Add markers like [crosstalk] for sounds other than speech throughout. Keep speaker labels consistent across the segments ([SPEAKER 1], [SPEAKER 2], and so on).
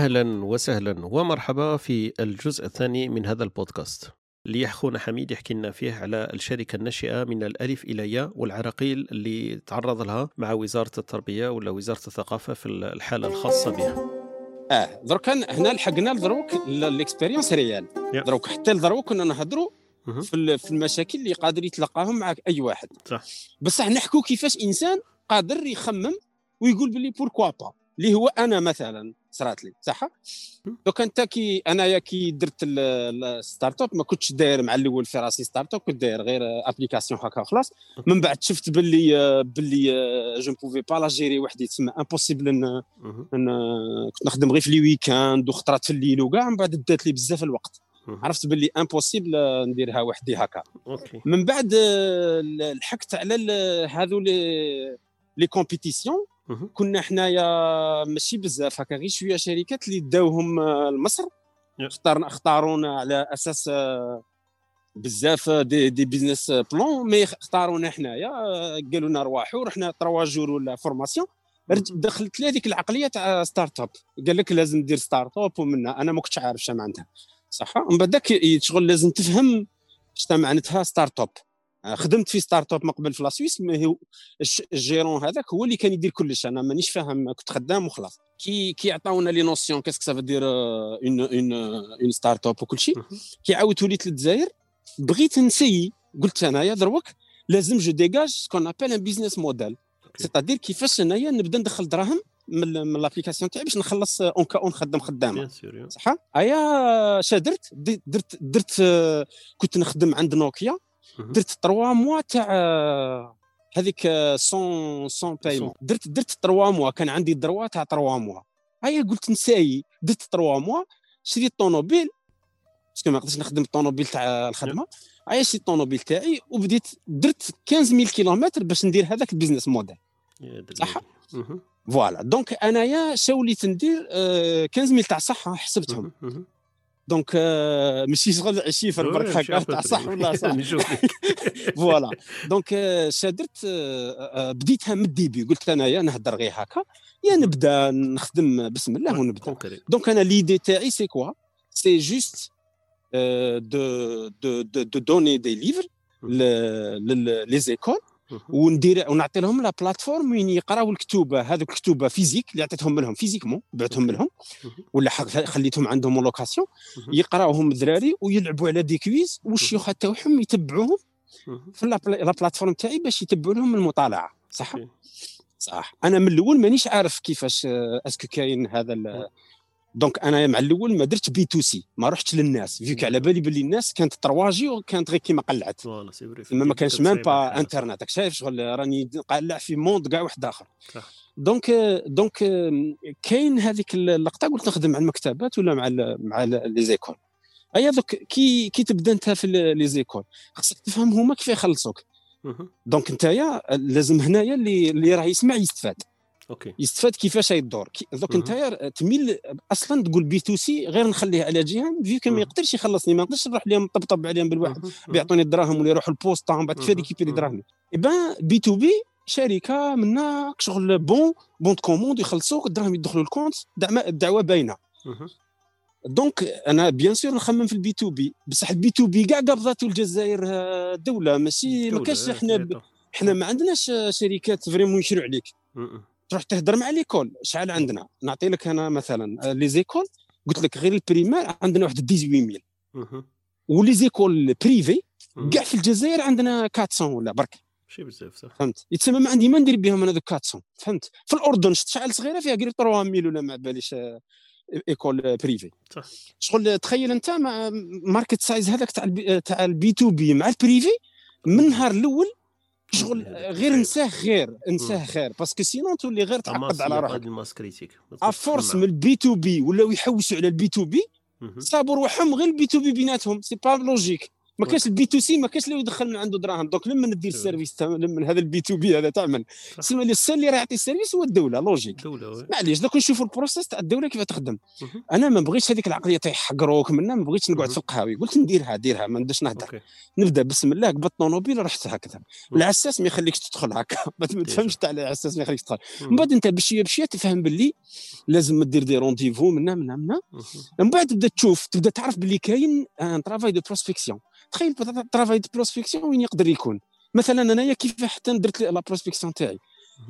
[SPEAKER 1] أهلا وسهلا ومرحبا في الجزء الثاني من هذا البودكاست. اللي أخونا حميد يحكي لنا فيه على الشركة الناشئة من الألف إلى ياء والعراقيل اللي تعرض لها مع وزارة التربية ولا وزارة الثقافة في الحالة الخاصة بها.
[SPEAKER 2] آه درك هنا لحقنا لدروك l'expérience réelle. دروك حتى لدروك كنا نهضروا في في المشاكل اللي قادر يتلقاهم مع أي واحد.
[SPEAKER 1] صح.
[SPEAKER 2] بصح نحكوا كيفاش إنسان قادر يخمم ويقول بلي pourquoi pas. اللي هو أنا مثلا صرات لي صح؟ دوك انت كي انايا كي درت ال start-up ما كنتش داير مع الأول في راسي start-up كنت داير غير application هكا خلاص من بعد شفت باللي باللي je pouvais pas la gérer وحدي تسمى impossible ان كنت نخدم غير في les week-ends وخطرات في الليل وكاع من بعد دات لي بزاف الوقت. عرفت باللي impossible نديرها وحدي هكا. من بعد لحقت على هذو les les compétitions كنا حنايا ماشي بزاف هكا غير شوية شركات اللي داوهم لمصر. اختارنا اختارونا على أساس بزاف des, des business plans mais اختارونا حنايا قالوا لنا روحوا رحنا trois jours ولا formation دخلت لي هذيك العقلية تاع start-up قال لك لازم دير start-up ومنها أنا ما كنتش عارف شنو معناتها. صح؟ ومن بعد شغل لازم تفهم شنو معناتها start-up خدمت في start-up من قبل في la Suisse ال gérant هذاك هو اللي كان يدير كلش. أنا مانيش فاهم كنت خدام وخلاص. كي كي عطاونا les notions qu'est-ce que ça veut dire une une une start-up وكل شيء كي عاودت وليت للجزائر بغيت نسيي. قلت انايا دروك لازم je dégage ce qu'on appelle un business model c'est-à-dire كيفاش أنايا نبدا ندخل دراهم من, من l'application تاعي باش نخلص un cas un خدام خدامة. صح أيا شا درت؟ درت درت كنت نخدم عند نوكيا. درت 3 mois تاع هذيك sans sans paiement درت درت 3 mois كان عندي droit تاع 3 mois. هيا قلت نساي درت 3 mois شريت طونوبيل. parce que ما نقدرش نخدم الطونوبيل تاع الخدمة. هيا شريت الطونوبيل تاعي وبديت درت 15000 كيلومتر باش ندير هذاك ال business model. صح؟ voilà. donc أنايا شاوليت ندير 15000 تاع صحة حسبتهم. donc ماشي شغل chiffre برك هكا تاع صح ولا صح voilà donc شادرت بديتها من ال début. قلت أنايا نهضر غير هكا. يا نبدأ نخدم بسم الله ونبدأ. donc أنا l'idée تاعي c'est quoi c'est juste de de de donner des livres les écoles وندير ونعطي لهم la plateforme وين يقراو الكتوبه هذوك الكتوبه physiques اللي عطيتهم لهم physiquement بعتهم لهم ولا خليتهم عندهم location يقراوهم الدراري ويلعبوا على des quiz والشيوخ تاعهم يتبعوهم في la plateforme تاعي باش يتبعوا لهم المطالعة. صح؟ صح. أنا من الأول مانيش عارف كيفاش est-ce que كاين هذا donc أنا مع الأول ما درتش B to C ما رحتش للناس. فيك على بالي باللي الناس كانت ترواجي وكانت غير كيما قلعت. ما, ما كانش même pas internet شايف شغل راني قلع في monde كاع واحد آخر. donc donc كاين هذيك اللقطة قلت نخدم مع المكتبات ولا مع مع les écoles. أي دوك كي كي تبدا أنت في les écoles خاصك تفهم هما كيف يخلصوك. donc انت لازم هنايا اللي اللي راه يسمع يستفاد.
[SPEAKER 1] OK.
[SPEAKER 2] يستفاد كيفاش يدور دوك انت تميل أصلا تقول B to C غير نخليه على جهة vu ما يقدرش يخلصني ما نقدرش نروح لهم طبطب عليهم بالواحد. بيعطوني الدراهم ولا يروحوا البوسطه من بعد كيف récupérer دراهمي. eh ben B to B شركة منا شغل bon bon commande يخلصوك الدراهم يدخلوا ال compte الدعوة باينة. donc أنا bien sûr نخمم في ال B to B. بصح ال B to B كاع قبضته الجزائر دولة ماشي ما كاش إحنا إحنا ما عندناش شركات vraiment يشروا عليك تروح تهضر مع l'école. شحال عندنا؟ نعطي لك أنا مثلا les écoles. قلت لك غير ال primaire عندنا واحد 18000 و les écoles privées كاع في الجزائر عندنا 400 ولا برك.
[SPEAKER 1] ماشي بزاف صح.
[SPEAKER 2] فهمت؟ يتسمى ما عندي ما ندير بهم أنا ذوك 400 فهمت؟ في الأردن شفت شحال صغيرة فيها؟ قريب 3000 ولا ما باليش écoles privées
[SPEAKER 1] صح.
[SPEAKER 2] شغل تخيل أنت مع market size هذاك تاع تاع ال B to B مع ال privé من النهار الأول شغل غير نساه غير نساه غير parce que sinon تولي غير تعقد على روحك.
[SPEAKER 1] ال masse
[SPEAKER 2] critique à force من ال B to B ولاو يحوسوا على ال B to B صابوا روحهم غير ال B to B بيناتهم. c'est pas logique ما كاش ال B to C ما كاش اللي يدخل من عنده دراهم. donc لما ندير
[SPEAKER 1] c'est
[SPEAKER 2] ال service تاع- من هذا ال B to B هذا تعمل.
[SPEAKER 1] صح.
[SPEAKER 2] سما اللي راه يعطي ال service هو
[SPEAKER 1] الدولة logique.
[SPEAKER 2] معليش دوك نشوفوا ال process تاع الدولة كيف تخدم. أنا ما بغيتش هذيك العقلية تاع يحقروك منا ما بغيتش نقعد. في القهاوي. قلت نديرها ديرها ما نديرش نهضر. نبدأ بسم الله قبضت طوموبيل رحت هكذا. العساس ما يخليكش تدخل هكا. [laughs] ما ما تفهمش تاع العساس ما يخليكش تدخل. من بعد أنت بشويه بشويه تفهم باللي لازم دير des rendez-vous منا منا منا. من بعد تبدأ تشوف تبدأ تعرف باللي كاين un travail de prospection تخيل travail de prospection وين يقدر يكون مثلا أنايا كيف حتى درت la prospection تاعي.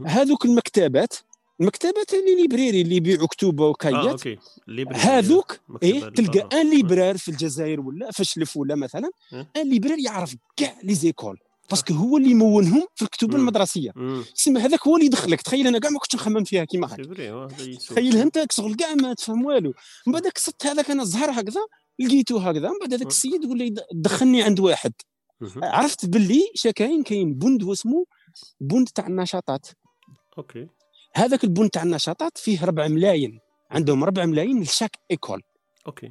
[SPEAKER 2] هذوك المكتبات المكتبات اللي les librairies اللي يبيعوا كتب وكايات
[SPEAKER 1] librairies
[SPEAKER 2] هذوك
[SPEAKER 1] إيه
[SPEAKER 2] تلقى. un libraire في الجزائر ولا في شلف ولا مثلا
[SPEAKER 1] أه.
[SPEAKER 2] un libraire يعرف كاع les écoles parce que هو اللي يمونهم في الكتب
[SPEAKER 1] مم. المدرسية.
[SPEAKER 2] تسمى هذاك هو اللي يدخلك تخيل أنا كاع ما كنتش نخمم فيها كيما هكا
[SPEAKER 1] آه،.
[SPEAKER 2] تخيل انت شغل كاع ما تفهم والو من بعد قصدت هذاك أنا زهر هكذا لقيته هكذا من بعد هذاك. السيد يقول لي دخلني عند واحد. عرفت باللي شكاين كاين بند واسمه بند تاع النشاطات.
[SPEAKER 1] OK.
[SPEAKER 2] هذاك البند تاع النشاطات فيه 4 ملايين. عندهم 4 ملايين ل chaque
[SPEAKER 1] école.
[SPEAKER 2] OK.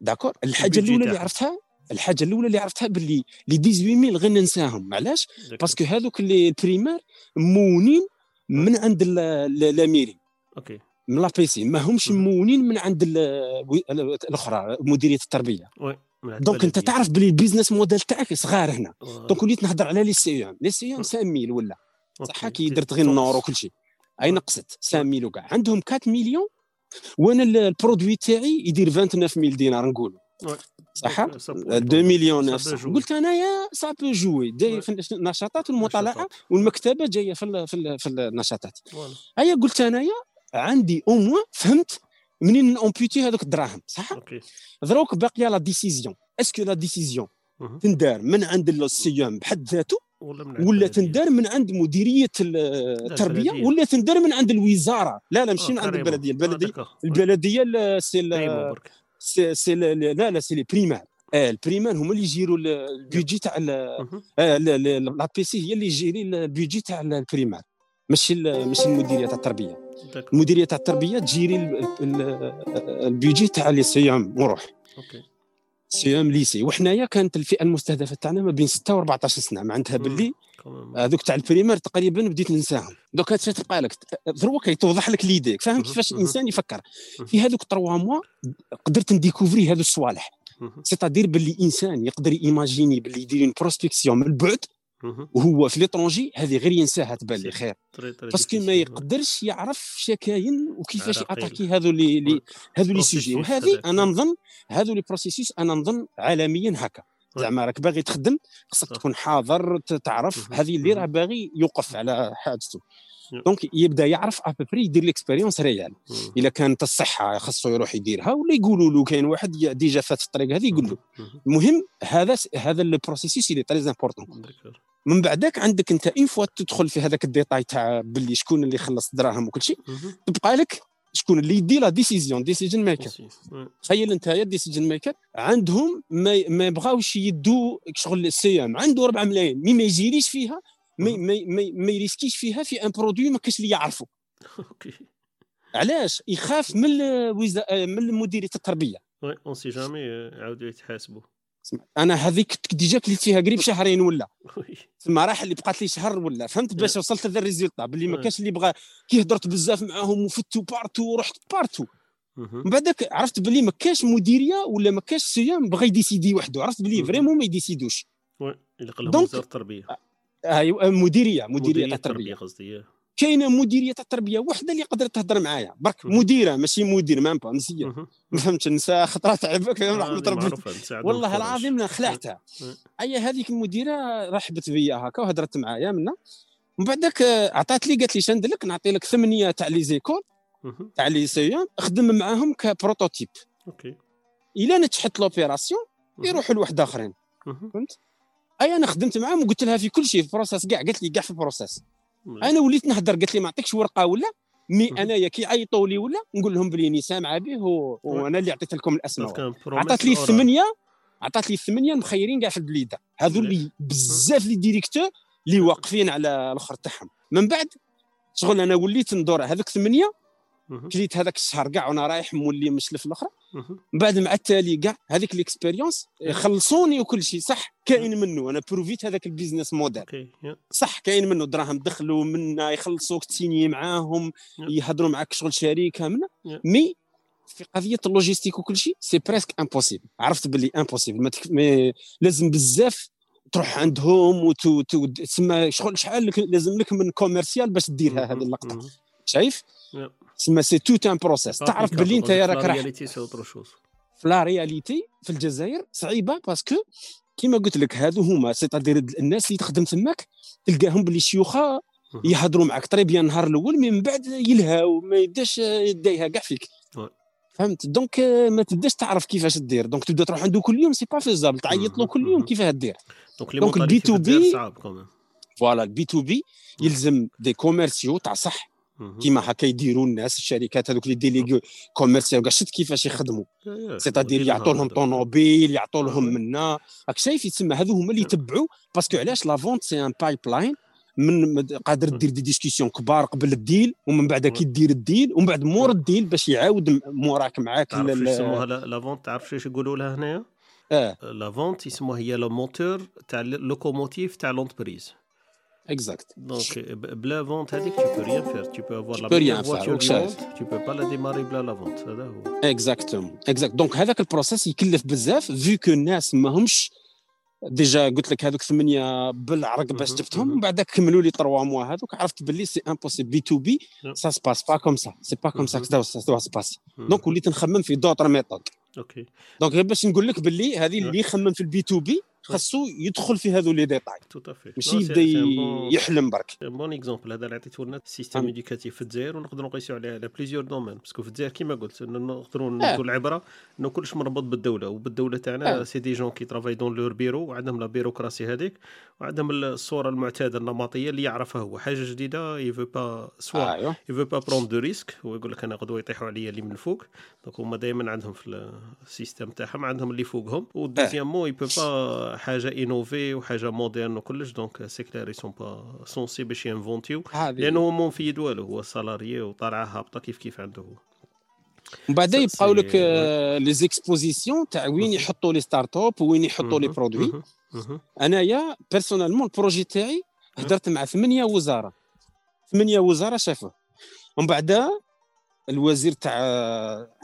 [SPEAKER 2] d'accord؟
[SPEAKER 1] الحاجة
[SPEAKER 2] الأولى اللي. عرفتها الحاجة الأولى اللي عرفتها باللي les 18000 غير ننساهم. علاش
[SPEAKER 1] parce
[SPEAKER 2] que هذوك اللي ال primaires مونين من عند la mairie.
[SPEAKER 1] OK.
[SPEAKER 2] من l'APC ما همش
[SPEAKER 1] مم.
[SPEAKER 2] مونين من عند ال- ال-
[SPEAKER 1] الأخرى مديرية
[SPEAKER 2] التربية donc
[SPEAKER 1] أنت.
[SPEAKER 2] تعرف باللي ال business model تاعك صغار هنا
[SPEAKER 1] آه،
[SPEAKER 2] donc وليت نهضر على les CEM les CEM
[SPEAKER 1] مم.
[SPEAKER 2] 5000 ولا صح. كي درت غير. النور وكل شيء أي نقصت 5000 وكاع عندهم 4 مليون وأنا ال- ال produit تاعي يدير 29000 دينار نقولوا
[SPEAKER 1] Oui.
[SPEAKER 2] صح
[SPEAKER 1] donc ça peut
[SPEAKER 2] 2
[SPEAKER 1] jouer.
[SPEAKER 2] مليون
[SPEAKER 1] Ça peut
[SPEAKER 2] 900
[SPEAKER 1] jouer.
[SPEAKER 2] قلت انايا ça peut jouer جاي. في النشاطات والمطالعه. والمكتبة جاية في في ال- في النشاطات. هيا قلت انايا عندي au moins فهمت منين imputés هذوك الدراهم صح دروك باقيه la décision est-ce que la
[SPEAKER 1] décision.
[SPEAKER 2] تندار من عند ال CEM بحد ذاته
[SPEAKER 1] ولا.
[SPEAKER 2] تندار من عند مديرية ال-
[SPEAKER 1] التربية.
[SPEAKER 2] ولا تندار من عند الوزارة لا لا ماشي
[SPEAKER 1] آه،
[SPEAKER 2] من عند
[SPEAKER 1] carrément.
[SPEAKER 2] البلدية
[SPEAKER 1] آه، البلدية.
[SPEAKER 2] البلديه c'est. c'est c'est لا لا c'est les primaires آه ال primaires هما اللي يجيروا ال- البيجي تاع. آه، l'APC هي اللي يجيري البيجي تاع ال primaires ماشي ماشي المديرية تاع
[SPEAKER 1] التربية.
[SPEAKER 2] المديريه تاع التربية تجيري ال- ال- البيجي تاع les CEM وروح OK CEM lycée وحنايا كانت الفئة المستهدفة تاعنا ما بين 6 و 14 سنة معناتها. باللي. هذوك تاع ال primaires تقريبا بديت ننساهم دوك هادشي تبقى لك ضروري كيتوضح لك ليديك فاهم. كيفاش. الإنسان يفكر. في هذوك 3 mois قدرت نديكوفري هذو الصوالح. c'est-à-dire باللي إنسان يقدر ايماجيني باللي يدير une prospection من
[SPEAKER 1] مهم.
[SPEAKER 2] وهو في l'étranger هذه غير ينساها تبان لي خير
[SPEAKER 1] parce
[SPEAKER 2] que ما. يقدرش يعرف شكاين وكيفاش. يأتاكي هذو اللي اللي- هذو
[SPEAKER 1] les
[SPEAKER 2] sujets وهذه. أنا نظن هذو les processus أنا نظن عالميا هكا
[SPEAKER 1] Ouais.
[SPEAKER 2] زعما راك باغي تخدم خصك. تكون حاضر تعرف. هذه اللي. راه باغي يوقف على
[SPEAKER 1] Yeah.
[SPEAKER 2] donc يبدا يعرف après يدير l'expérience
[SPEAKER 1] réelle.
[SPEAKER 2] إلا كانت الصحة خاصو يروح يديرها ولا يقولوا له كاين واحد déjà فات الطريق هذه يقول له
[SPEAKER 1] مهم.
[SPEAKER 2] المهم هذا هذا ال processus اللي très
[SPEAKER 1] important.
[SPEAKER 2] من بعدك عندك انت une fois تدخل في هذاك ال détail تاع باللي شكون اللي خلص الدراهم وكل شيء. تبقى لك شكون اللي يدي la décision
[SPEAKER 1] decision maker.
[SPEAKER 2] تخيل انت يا decision maker عندهم ما, ما يبغاوش يدوا شغل ال CEM عنده 4 ملايين. mais ما يجيريش فيها ما. ما ما, ما يريسكيش فيها في un produit ما كاش اللي يعرفه
[SPEAKER 1] OK [laughs]
[SPEAKER 2] علاش؟ يخاف من الوزا... من مديريه التربية.
[SPEAKER 1] oui on sait jamais يعاودوا يتحاسبوا.
[SPEAKER 2] أنا هذيك déjà كليتيها قريب شهرين ولا. تما راح اللي بقات لي شهر ولا. فهمت باش وصلت لذا ال résultat باللي ما
[SPEAKER 1] Ouais.
[SPEAKER 2] كاش اللي بغى كي هضرت بزاف معاهم وفتو partout ورحت
[SPEAKER 1] partout.
[SPEAKER 2] من بعدك عرفت باللي ما كاش مديرية ولا ما كاش CEM بغى يديسيدي وحده عرفت باللي. vraiment ما يديسيدوش.
[SPEAKER 1] Oui. يلقى لهم وزارة التربية.
[SPEAKER 2] ايوا
[SPEAKER 1] مديرية
[SPEAKER 2] مديرية
[SPEAKER 1] التربيه
[SPEAKER 2] التربيه
[SPEAKER 1] قصدي
[SPEAKER 2] كاينة مديرية التربية وحدة اللي قدرت تهضر معايا برك. مديرة ماشي مدير même pas نسيه
[SPEAKER 1] مهم.
[SPEAKER 2] ما فهمتش نساء خطرات تعبك فاهم
[SPEAKER 1] رحمة
[SPEAKER 2] ربي والله. العظيم خلعتها. أي هذيك المديرة رحبت بيا هكا وهضرت معايا منا من بعدك آه، عطات لي قالت لي شندير لك نعطي لك ثمانية تاع les
[SPEAKER 1] écoles.
[SPEAKER 2] تاع les CEM خدم معاهم ك
[SPEAKER 1] prototype
[SPEAKER 2] OK إلا نجحت
[SPEAKER 1] l'opération.
[SPEAKER 2] يروحوا لواحد
[SPEAKER 1] آخرين.
[SPEAKER 2] فهمت أي أنا خدمت معاهم وقلت لها في كل شيء في process كاع قالت لي كاع في ال
[SPEAKER 1] process.
[SPEAKER 2] أنا وليت نهضر قالت لي ما نعطيكش ورقة ولا؟
[SPEAKER 1] mais.
[SPEAKER 2] انايا كي عيطوا لي ولا؟ نقول لهم بلي أني سامعة به و... وأنا اللي عطيت لكم
[SPEAKER 1] الأسماء.
[SPEAKER 2] عطات لي الثمانيه عطات لي الثمانيه مخيرين كاع في البليدة. هذو اللي بزاف les directeurs اللي واقفين على الآخر تاعهم. من بعد شغل أنا وليت ندور هذوك
[SPEAKER 1] ثمانية.
[SPEAKER 2] كليت هذاك الشهر كاع وأنا رايح مولي مشلف
[SPEAKER 1] الأخرى.
[SPEAKER 2] من بعد مع التالي كاع هذيك ال expérience خلصوني وكل شيء. صح كاين منه. أنا بروفيت هذاك ال
[SPEAKER 1] business model.
[SPEAKER 2] صح كاين منه. دراهم دخلوا منا يخلصوك تسيني معاهم. يهضروا معاك شغل شركة منا. mais في قضية ال logistique وكل شيء c'est presque impossible عرفت باللي impossible ما, تك... ما لازم بزاف تروح عندهم و tout tout تسمى شغل شحال لازم لك من commercial باش ديرها هذه
[SPEAKER 1] اللقطة.
[SPEAKER 2] شايف. تسمى c'est tout un process تعرف. باللي انت راك راح. في la réalité في الجزائر صعيبة parce que كيما قلت لك هادو هما c'est-à-dire الناس اللي تخدم تماك تلقاهم باللي
[SPEAKER 1] شيوخة.
[SPEAKER 2] يهضروا معك très bien النهار الأول من بعد يلهاو ما يداش يديها كاع فيك. فهمت donc آه، ما تبداش تعرف كيفاش دير donc تبدا تروح عنده كل يوم c'est pas faisable تعيط له. كل يوم. كيفاه دير
[SPEAKER 1] Donc, les
[SPEAKER 2] Donc, le
[SPEAKER 1] mentalités
[SPEAKER 2] B2B,
[SPEAKER 1] في الجزائر صعب quand même.
[SPEAKER 2] voilà ال B2B يلزم des commerciaux تاع صح. كيما هكا يديروا الناس الشركات هذوك les délégués commerciaux كاع شفت كيفاش يخدموا.
[SPEAKER 1] c'est-à-dire
[SPEAKER 2] يعطوا لهم
[SPEAKER 1] هذا.
[SPEAKER 2] طوموبيل يعطوا لهم. منا راك شايف يتسمى هذو هما اللي يتبعوا parce que علاش la vente c'est un pipeline من قادر. دير des discussions كبار قبل ال deal ومن بعد كي. دير ال deal ومن بعد مور ال deal باش يعاود موراك معاك
[SPEAKER 1] تعرف يسموها la vente تعرف شو يقولوا لها هنايا؟
[SPEAKER 2] آه
[SPEAKER 1] لا فونت يسموها هي لو موتور تاع اللوكوموتيف تاع لونتربريز
[SPEAKER 2] اكزاكت
[SPEAKER 1] دونك ب- بلا فونت هذيك tu peux rien faire tu peux avoir
[SPEAKER 2] Tu
[SPEAKER 1] la
[SPEAKER 2] peux
[SPEAKER 1] meilleure
[SPEAKER 2] rien faire,
[SPEAKER 1] voiture
[SPEAKER 2] وك
[SPEAKER 1] du
[SPEAKER 2] شايف.
[SPEAKER 1] monde tu peux pas la démarrer بلا لا فونت هذا هو
[SPEAKER 2] اكزاكتوم اكزاكت دونك هذاك البروسيس يكلف بزاف فيو كو الناس ماهمش ديجا قلت لك هذوك ثمانيه بالعرق باش
[SPEAKER 1] مهم،
[SPEAKER 2] جبتهم
[SPEAKER 1] مهم.
[SPEAKER 2] من بعد كملوا لي تروا موا هذوك عرفت باللي سي امبوسيبل بي تو بي
[SPEAKER 1] Yeah.
[SPEAKER 2] سا سباس با كوم سا سي با كوم سا
[SPEAKER 1] مهم.
[SPEAKER 2] كذا سا سباس
[SPEAKER 1] مم.
[SPEAKER 2] دونك وليت نخمم في دوطر ميثود
[SPEAKER 1] OK
[SPEAKER 2] donc غير باش نقول لك باللي هذه
[SPEAKER 1] Yeah.
[SPEAKER 2] اللي يخمم في ال B2B خاصو يدخل في هذو
[SPEAKER 1] les détails.
[SPEAKER 2] ماشي يبدأ يحلم برك.
[SPEAKER 1] bon exemple هذا اللي عطيته لنا ال
[SPEAKER 2] système.
[SPEAKER 1] éducatif في الجزائر ونقدروا نقيسوا عليه على plusieurs domaines parce que في الجزائر كيما قلت نقدروا
[SPEAKER 2] آه.
[SPEAKER 1] ندوا العبره إنه كلش مربوط بالدولة. وبالدولة تاعنا
[SPEAKER 2] آه.
[SPEAKER 1] c'est des gens qui travaillent dans leurs bureaux وعندهم la bureaucratie هذيك وعندهم الصورة المعتادة النمطية اللي يعرفها هو. حاجة جديدة il veut pas
[SPEAKER 2] soit
[SPEAKER 1] il veut pas prendre de risques هو يقول لك أنا غدوة يطيحوا عليا اللي من الفوق donc هما دائما عندهم في ال système تاعهم عندهم اللي فوقهم. و deuxièmement il veut pas حاجة innovée وحاجه moderne وكلش. donc c'est clair sont pas censés باش ي
[SPEAKER 2] inventi
[SPEAKER 1] و لأنه هو مو مفيد والو. هو salarié وطالعه هابطة كيف كيف عنده هو.
[SPEAKER 2] من بعد يبقاو لك les expositions تاع وين. يحطوا les startups وين يحطوا les.
[SPEAKER 1] produits. أنايا
[SPEAKER 2] personnellement ال projet تاعي هدرت مع ثمانية وزارة. ثمانية وزارة شافوه. ومن بعد الوزير تاع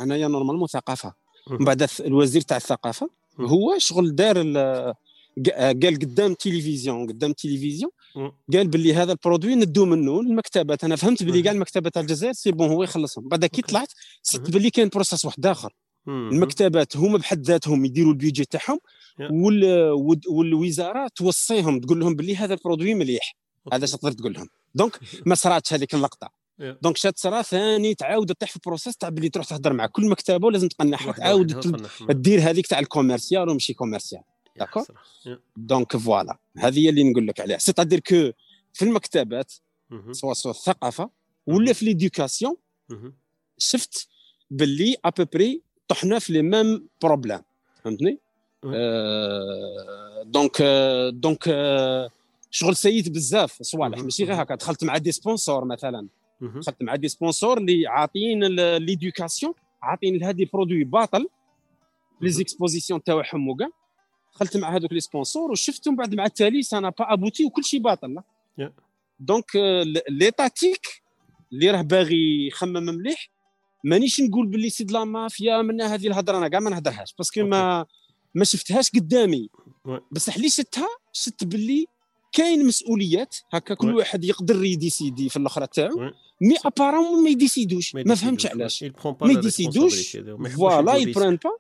[SPEAKER 2] أنايا normalement ثقافة. من بعد الث- الوزير تاع
[SPEAKER 1] الثقافة.
[SPEAKER 2] هو شغل دار قال قدام تلفزيون قدام تلفزيون. قال باللي هذا ال produit ندو منه المكتبات أنا فهمت باللي. كاع المكتبات تاع الجزائر c'est bon هو يخلصهم بعد كي. طلعت
[SPEAKER 1] صبت.
[SPEAKER 2] باللي كاين process واحد
[SPEAKER 1] آخر.
[SPEAKER 2] المكتبات هما بحد ذاتهم يديروا البيجي تاعهم والوزارة توصيهم تقول لهم باللي هذا ال produit مليح هذا. اش تقدر تقول لهم donc ما صراتش هذيك
[SPEAKER 1] اللقطة.
[SPEAKER 2] donc شات صرا ثاني تعاود تطيح في ال process تاع باللي تروح تهضر مع كل مكتبه ولازم تقنعها تعاود. تدير هذيك تاع ال commercial وماشي commercial.
[SPEAKER 1] يا d'accord.
[SPEAKER 2] donc voilà هذه هي اللي نقول لك عليها. c'est-à-dire que في المكتبات. سواء سواء الثقافة ولا في l'éducation
[SPEAKER 1] مهم.
[SPEAKER 2] شفت باللي à peu près طحنا في les mêmes problèmes فهمتني. آه donc آه donc آه شغل سيد بزاف. صوالح. ماشي غير هكا. دخلت مع des sponsors مثلا. دخلت مع des sponsors اللي عاطين l'éducation عاطين لهذه produit باطل
[SPEAKER 1] les.
[SPEAKER 2] expositions تاعهم وكاع دخلت مع هذوك les sponsors وشفتهم بعد مع التالي ça n'a pas abouti وكل شيء باطل. donc l'étatique اللي راه باغي يخمم مليح مانيش نقول باللي c'est la mafia من هذه الهضرة أنا كاع ما نهضرهاش parce que ما ما شفتهاش قدامي. بصح اللي شفتها شفت باللي كاين مسؤوليات هكا كل. واحد يقدر ي décidi في الاخرى تاعو. mais apparemment ما ي décidi وش ما فهمتش. علاش ما
[SPEAKER 1] ي
[SPEAKER 2] décidi
[SPEAKER 1] وش
[SPEAKER 2] voilà il
[SPEAKER 1] prend pas.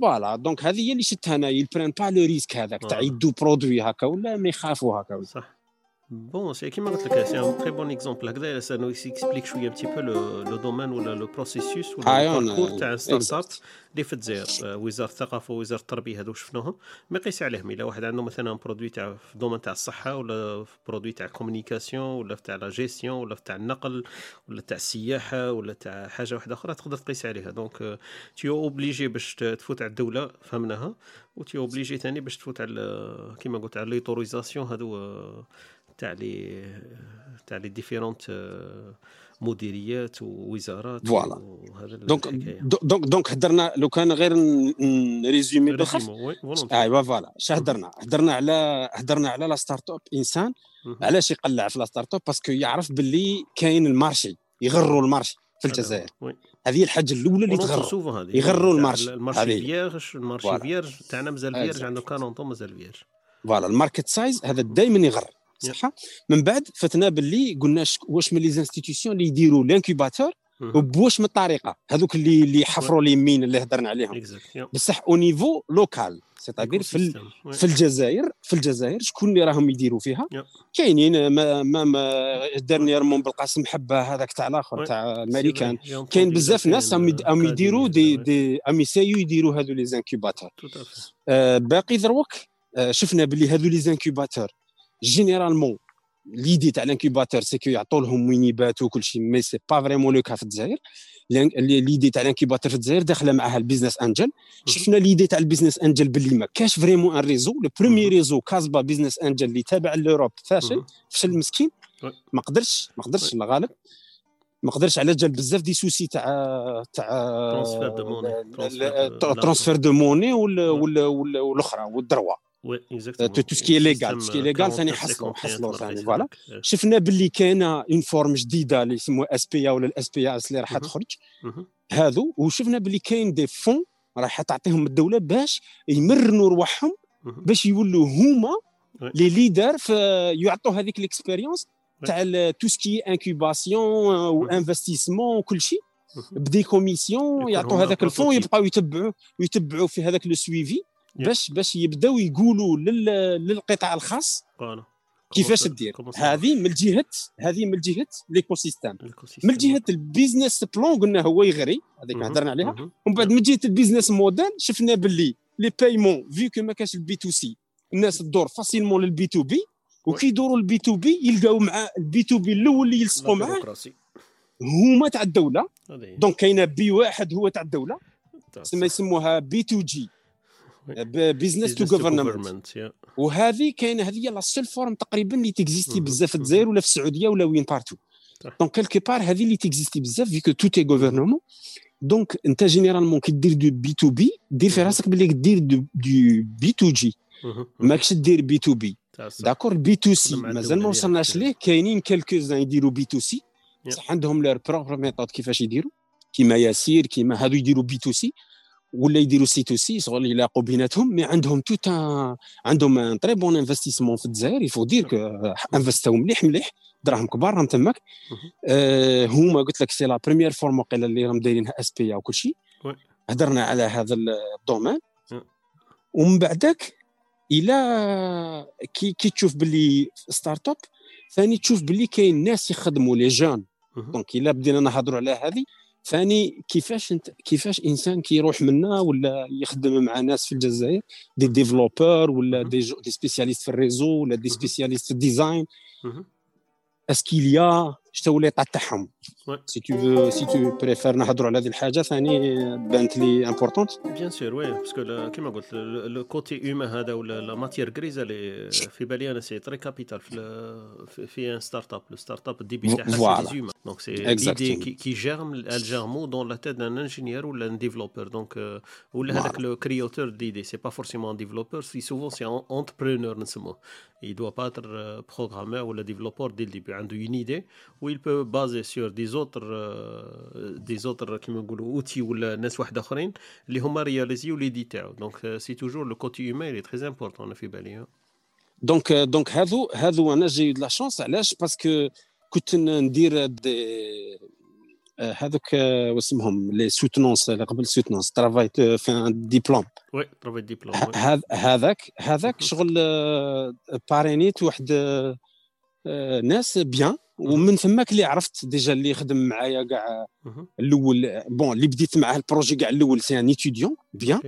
[SPEAKER 2] voilà donc هذه هي اللي شفتها انايا il prend pas le risque هذاك تاع. يدو produit هكا ولا ما يخافوا هكا.
[SPEAKER 1] صح bon c'est كيما قلت لك c'est un très bon exemple هكذا ça nous explique شوية un petit peu le domaine ولا le processus ولا
[SPEAKER 2] ال
[SPEAKER 1] parcours تاع
[SPEAKER 2] startup.
[SPEAKER 1] اللي في الجزائر وزاره الثقافه ووزاره التربيه هذو شفناهم ما يقيس عليهم الا واحد عنده مثلا produit تاع في ال domaine تاع الصحه ولا في produit تاع la communication ولا تاع لا جيستيون ولا تاع النقل ولا تاع السياحه ولا تاع حاجة واحدة أخرى تقدر تقيس عليها donc t'es obligé باش تفوت على الدولة فهمناها و t'es obligé ثاني باش تفوت على كيما قلت على les autorisations هذو تاع les تاع les différentes مديريات ووزارات
[SPEAKER 2] voilà.
[SPEAKER 1] donc.
[SPEAKER 2] donc donc هضرنا لو كان غير ن résumer بالخف. ايوا voilà اش هضرنا هضرنا على هضرنا على la startup
[SPEAKER 1] إنسان.
[SPEAKER 2] علاش يقلع في la startup parce que يعرف باللي كاين ال marché يغروا ال marché في الجزائر. هذه الحاجة الأولى اللي تغروا يغروا
[SPEAKER 1] ال
[SPEAKER 2] marché.
[SPEAKER 1] ال marché
[SPEAKER 2] هذه.
[SPEAKER 1] vierge ال
[SPEAKER 2] marché.
[SPEAKER 1] vierge تاعنا مازال
[SPEAKER 2] Exact.
[SPEAKER 1] عنده 40 طون مازال vierge
[SPEAKER 2] voilà ال market size هذا دائما يغر صح من بعد فتنا باللي قلنا واش من لي زانستيتيسيون اللي يديروا لانكوباتور. وبواش من الطريقة هذوك اللي اللي حفروا اليمين اللي هضرنا عليهم. بصح أو نيفو لوكال سيتادير في. في الجزائر في الجزائر شكون اللي راهم يديروا فيها. كاينين ما ما, ما ديرنييرمون بالقاسم حبة هذاك تاع
[SPEAKER 1] الآخر.
[SPEAKER 2] تاع الامريكان
[SPEAKER 1] سي.
[SPEAKER 2] كاين بزاف ناس راهم راهم
[SPEAKER 1] كادي،
[SPEAKER 2] يديروا دي. دي راهم يسايو يديروا هذو لي زانكوباتور. آه، باقي دروك آه، شفنا باللي هذو les incubateurs généralement l'idée تاع ال incubateur c'est que يعطوا لهم وين يباتوا كل شيء mais c'est pas vraiment le cas في الجزائر l'idée تاع ال incubateur في الجزائر داخله معها ال business angel شفنا l'idée تاع ال business angel باللي ما كاش vraiment un réseau le
[SPEAKER 1] premier.
[SPEAKER 2] réseau Casbah Business Angels اللي تابع l'Europe فاشل. فشل مسكين. ما قدرش ما قدرش الغالب ما قدرش على جال بزاف des soucis تاع تاع
[SPEAKER 1] transfert de monnaie
[SPEAKER 2] oui. ولا ولا والاخرى وال
[SPEAKER 1] droit oui exactement.
[SPEAKER 2] tout- tout ce qui est légal,
[SPEAKER 1] Système,
[SPEAKER 2] tout ce qui est
[SPEAKER 1] euh,
[SPEAKER 2] légal, ثاني
[SPEAKER 1] 49
[SPEAKER 2] حصلوا-
[SPEAKER 1] 51
[SPEAKER 2] حصلوا ثاني،.
[SPEAKER 1] يسلمك.
[SPEAKER 2] شفنا باللي كاينة une forme جديده اللي يسموها SP ولا ال SPS اللي راح. تخرج. هذو وشفنا باللي كاين des fonds راح تعطيهم الدولة باش يمرنوا رواحهم. باش يولوا هما. les leaders في يعطوا هذيك l'expérience
[SPEAKER 1] oui.
[SPEAKER 2] تاع tout ce qui incubation و investissement وكل شيء. ب des
[SPEAKER 1] commissions
[SPEAKER 2] يعطوا هذاك ال
[SPEAKER 1] fonds.
[SPEAKER 2] يبقاو يتبعوا يتبعوا في هذاك le
[SPEAKER 1] suivi.
[SPEAKER 2] باش باش يبداو يقولوا لل للقطاع الخاص. كيفاش
[SPEAKER 1] ça
[SPEAKER 2] هذه من الجهه هذه من الجهة l'écosystème
[SPEAKER 1] l'écosystème.
[SPEAKER 2] من جهة ال business plan قلنا هو يغري هذيك. هضرنا عليها. ومن بعد من جهة ال business model شفنا باللي les paiements vu que ما كاش ال B to C الناس تدور facilement لل B to B وكي يدوروا ال B to B يلقاو مع ال B to B الأول اللي يلصقوا معاه. هما تاع
[SPEAKER 1] الدولة.
[SPEAKER 2] donc كاينة B واحد هو تاع
[SPEAKER 1] الدولة
[SPEAKER 2] تسمى. يسموها
[SPEAKER 1] B
[SPEAKER 2] to G.
[SPEAKER 1] business to yeah.
[SPEAKER 2] وهذه كاينة هذه هي la seule forme تقريبا اللي ت existe
[SPEAKER 1] مهم.
[SPEAKER 2] بزاف في
[SPEAKER 1] مهم.
[SPEAKER 2] الجزائر ولا في السعودية ولا وين
[SPEAKER 1] partout.
[SPEAKER 2] donc quelque part هذه اللي ت existe بزاف vu que tout est gouvernement donc انت généralement كي دير du B to B دير في
[SPEAKER 1] مهم.
[SPEAKER 2] راسك باللي دير du, B to
[SPEAKER 1] G.
[SPEAKER 2] ماكش دير
[SPEAKER 1] B
[SPEAKER 2] to B. d'accord B
[SPEAKER 1] to C
[SPEAKER 2] مازال ما وصلناش. ليه كاينين quelques-uns يديروا B to
[SPEAKER 1] C.
[SPEAKER 2] بصح عندهم leurs propres méthodes كيفاش يديروا كيما ياسير كيما هادو يديروا B to C ولا يديروا سي تو سي شغل يلاقوا بيناتهم mais عندهم tout عندهم un très bon investissement في الجزائر يفو دير invest او مليح مليح دراهم كبار راهم تماك. آه هما قلت لك c'est la première forme وقيلا اللي راهم دايرينها SP وكل شيء
[SPEAKER 1] oui.
[SPEAKER 2] هدرنا على هذا ال
[SPEAKER 1] domaine.
[SPEAKER 2] ومن بعدك إلى كي كي تشوف باللي start-up ثاني تشوف باللي كاين ناس يخدموا les
[SPEAKER 1] jeunes.
[SPEAKER 2] donc إلا بدينا نهضروا على هذه ثاني كيفاش انت كيفاش إنسان كيروح منا ولا يخدم مع ناس في الجزائر des développeurs ولا. دي جو دي سبيسياليست في الريزو ولا دي. سبيسياليست في الديزاين. اسكيليا شتو l'état تاعهم. si tu si tu préfères نهضروا على هذه الحاجة ثاني بانت elle est
[SPEAKER 1] importante bien sûr oui parce que كيما قلت le côté humain هذا ولا la matière grise اللي في بالي أنا c'est très capital في ال- في- في une start-up لو ستارت اب ال début
[SPEAKER 2] Vo-
[SPEAKER 1] تاعها c'est
[SPEAKER 2] voilà.
[SPEAKER 1] l'humain donc c'est
[SPEAKER 2] Exactement.
[SPEAKER 1] l'idée qui- qui germe elle germe dans la tête d'un ingénieur ولا un développeur donc ولا هذاك le créateur d'idées c'est pas forcément un développeur c'est souvent c'est entrepreneur نسموه il doit pas être euh, programmeur ou le développeur dès le début. عنده une idée où il peut baser sur autres euh, des autres كيما نقولوا outils ولا ناس واحد اخرين اللي هما réalisi و l'idée تاعو donc c'est toujours le côté humain اللي très important أنا في بالي
[SPEAKER 2] donc donc هذو هذو أنا j'ai la chance علاش parce que كنت ندير des هذوك واسمهم les soutenances اللي قبل soutenances travail de fin
[SPEAKER 1] diplôme oui travail diplôme
[SPEAKER 2] هذا هذاك هذاك. شغل parrain يت واحد ناس bien ومن ثماك اللي عرفت déjà اللي يخدم معايا كاع الأول bon اللي بديت معاه ال projet كاع الأول c'est un étudiant
[SPEAKER 1] bien.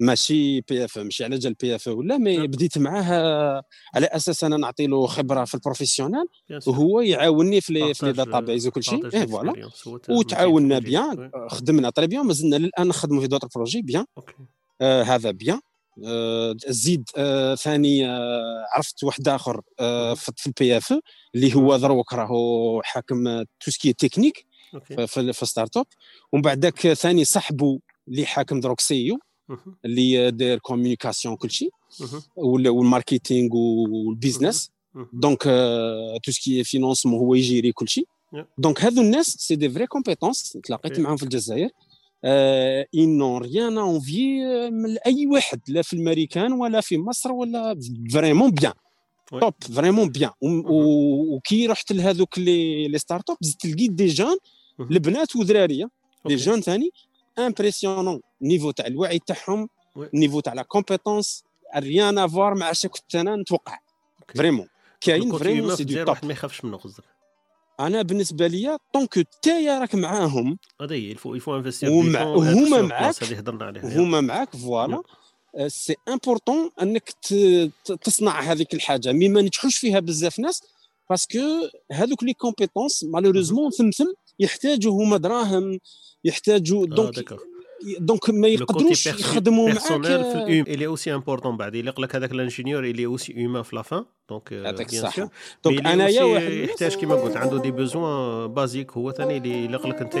[SPEAKER 2] ماشي PFE ماشي على جال PFE ولا mais
[SPEAKER 1] نعم.
[SPEAKER 2] بديت معاه على أساس أنا نعطي له خبرة في
[SPEAKER 1] ال professionnel
[SPEAKER 2] وهو يعاوني في لي في لي
[SPEAKER 1] Partage,
[SPEAKER 2] data base وكل شيء.
[SPEAKER 1] إيه voilà
[SPEAKER 2] وتعاوننا
[SPEAKER 1] bien.
[SPEAKER 2] خدمنا très bien مازلنا للآن نخدموا في d'autres projets
[SPEAKER 1] bien.
[SPEAKER 2] آه هذا bien. زيد آه، ثاني آه، عرفت واحد آخر آه، في ال PFE اللي هو دروك راهو حاكم tout ce
[SPEAKER 1] qui
[SPEAKER 2] technique في في start-up ومن بعد ذاك ثاني صاحبه اللي حاكم دروك
[SPEAKER 1] CEO.
[SPEAKER 2] اللي داير communication كل شيء
[SPEAKER 1] مهم.
[SPEAKER 2] وال marketing
[SPEAKER 1] وال
[SPEAKER 2] business. donc tout ce qui financement هو ي géri كل شيء
[SPEAKER 1] Yeah.
[SPEAKER 2] donc هذو الناس c'est des vraies compétences تلاقيت. معاهم في الجزائر آه ils n'ont rien à envier من أي واحد لا في الأمريكان ولا في مصر ولا vraiment
[SPEAKER 1] bien.
[SPEAKER 2] top vraiment bien وكي رحت لهذوك les les start-up زدت لقيت des
[SPEAKER 1] jeunes.
[SPEAKER 2] البنات وذراريه
[SPEAKER 1] des.
[SPEAKER 2] jeunes ثاني impressionnant niveau تاع الوعي تاعهم. niveau تاع la compétence rien à voir مع اش كنت أنا نتوقع. vraiment كاين vraiment
[SPEAKER 1] c'est
[SPEAKER 2] du
[SPEAKER 1] top ما يخافش منه قصدك
[SPEAKER 2] أنا بالنسبة ليا tant que t'es راك معاهم
[SPEAKER 1] هذا هي il faut il faut investir
[SPEAKER 2] ومع- وهما معاك.
[SPEAKER 1] هذه هضرنا عليها.
[SPEAKER 2] هما معاك voilà. سي امبورطون أنك ت- ت- تصنع هذيك الحاجة. مي ما نجحوش فيها بزاف ناس باسكو هذوك لي كومبيتونس مالوريزمون ثم ثم يحتاجوا هما دراهم يحتاجوا
[SPEAKER 1] آه،
[SPEAKER 2] دونك. دونك ما يقدروش يخدموا
[SPEAKER 1] بيرسونيل في
[SPEAKER 2] معاك
[SPEAKER 1] الهيوم الي اوسي امبورطون بعد يليق لك هذاك الانجينيور الي اوسي هيومان في لافان دونك
[SPEAKER 2] يعطيك
[SPEAKER 1] بيان
[SPEAKER 2] الصحه
[SPEAKER 1] سور
[SPEAKER 2] دونك
[SPEAKER 1] مي
[SPEAKER 2] انايا
[SPEAKER 1] انايا
[SPEAKER 2] واحد الناس-
[SPEAKER 1] يحتاج كيما قلت عنده دي بوزوان بازيك هو ثاني اللي يليق لك انت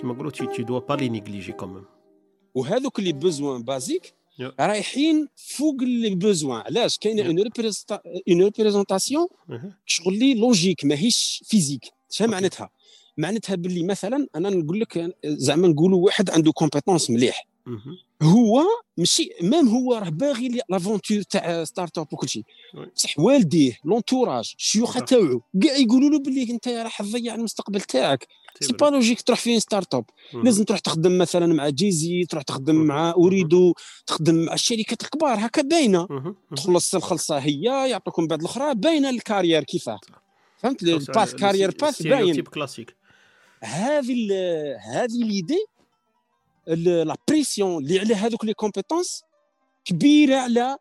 [SPEAKER 1] كيما نقولوا tu tu dois pas les négliger quand même
[SPEAKER 2] وهذوك les besoins basiques
[SPEAKER 1] Yeah.
[SPEAKER 2] رايحين فوق les besoins علاش كاينة une une représentation شغل elle est logique ماهيش physique شنو
[SPEAKER 1] أوكي.
[SPEAKER 2] معناتها معناتها باللي مثلا أنا نقول لك زعما نقولوا واحد عنده compétence مليح. هو ماشي même هو راه باغي l'aventure تاع start-up وكل شيء. بصح والديه l'entourage الشيوخ
[SPEAKER 1] صح.
[SPEAKER 2] تاعو كاع يقولوا له باللي أنت راح تضيع المستقبل تاعك. c'est pas logique تروح ف une startup لازم تروح تخدم مثلا مع جيزي تروح تخدم. مع أوريدو تخدم مع الشركات الكبار هكا باينة. تخلص الخلصة هي يعطوكم بعد الأخرى باينة ال carrière كيفاه. فهمت؟ ال path career path
[SPEAKER 1] باين. كلاسيك
[SPEAKER 2] هذه هذه l'idée la pression اللي على هذوك les compétences كبيرة على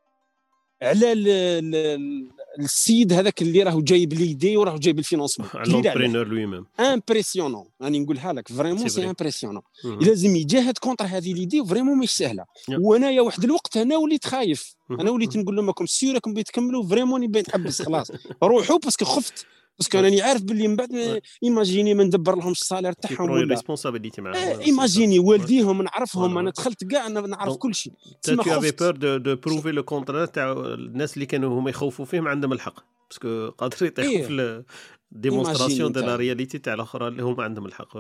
[SPEAKER 2] على ال- ال- السيد هذاك اللي راهو جايب l'idée وراه جايب ال
[SPEAKER 1] financement. l'entrepreneur lui-même
[SPEAKER 2] impressionnant راني نقولها لك. vraiment
[SPEAKER 1] c'est.
[SPEAKER 2] impressionnant لازم يجاهد contre هذه l'idée vraiment مش سهلة.
[SPEAKER 1] Yeah.
[SPEAKER 2] وانايا واحد الوقت أنا وليت خايف. أنا وليت نقول لهم راكم sûr راكم بتكملوا vraiment نبي نحبس خلاص. روحوا parce que خفت. parce que راني عارف باللي من بعد imaginez ما ندبر لهمش ال salaire تاعهم ولا
[SPEAKER 1] responsabilité معاهم
[SPEAKER 2] آه، imaginez والديهم نعرفهم
[SPEAKER 1] Voilà.
[SPEAKER 2] أنا دخلت كاع أنا نعرف كل شيء
[SPEAKER 1] tout à
[SPEAKER 2] fait.
[SPEAKER 1] pour de de prouver le contraire تاع الناس اللي كانوا هما يخوفوا فيهم عندهم الحق parce que قادر يطيحوا
[SPEAKER 2] إيه.
[SPEAKER 1] في
[SPEAKER 2] la
[SPEAKER 1] démonstration de
[SPEAKER 2] la.
[SPEAKER 1] réalité تاع الاخرى اللي هما عندهم الحق.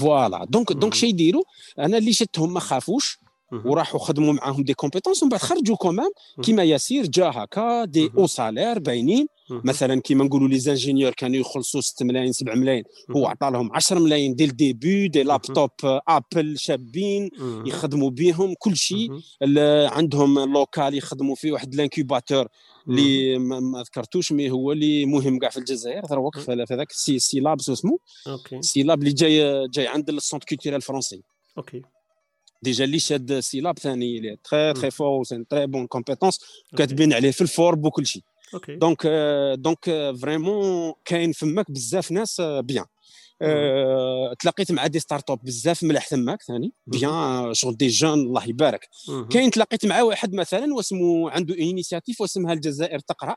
[SPEAKER 2] voilà donc
[SPEAKER 1] donc.
[SPEAKER 2] شي يديروا أنا اللي شفتهم ما خافوش. وراحوا خدموا معاهم des compétences ومن بعد خرجوا quand même كيما Yassir جا هكا
[SPEAKER 1] des.
[SPEAKER 2] hauts salaires باينين. مثلا كيما نقولوا les ingénieurs كانوا يخلصوا 6 ملايين 7 ملايين. هو عطى لهم 10 ملايين dès le début des laptops Apple شابين
[SPEAKER 1] مهم.
[SPEAKER 2] يخدموا بهم كل شيء. عندهم local يخدموا فيه واحد ال incubateur اللي ما, ذكرتوش mais هو اللي مهم كاع في الجزائر. دروك في في هذاك Sy Sylabs اسمه. OK. Sylabs اللي جاي جاي عند ال centre culturel الفرنسي
[SPEAKER 1] OK.
[SPEAKER 2] déjà اللي شاد Sylabs ثاني اللي
[SPEAKER 1] très
[SPEAKER 2] très. fort c'est très bonnes
[SPEAKER 1] compétences.
[SPEAKER 2] كاتبين عليه في الفورب وكل شيء donc donc vraiment كاين فماك بزاف ناس bien آه، تلاقيت مع des startups بزاف ملاح تماك ثاني bien شغل des jeunes الله يبارك. كاين تلاقيت مع واحد مثلا واسمه عنده initiative واسمها الجزائر تقرا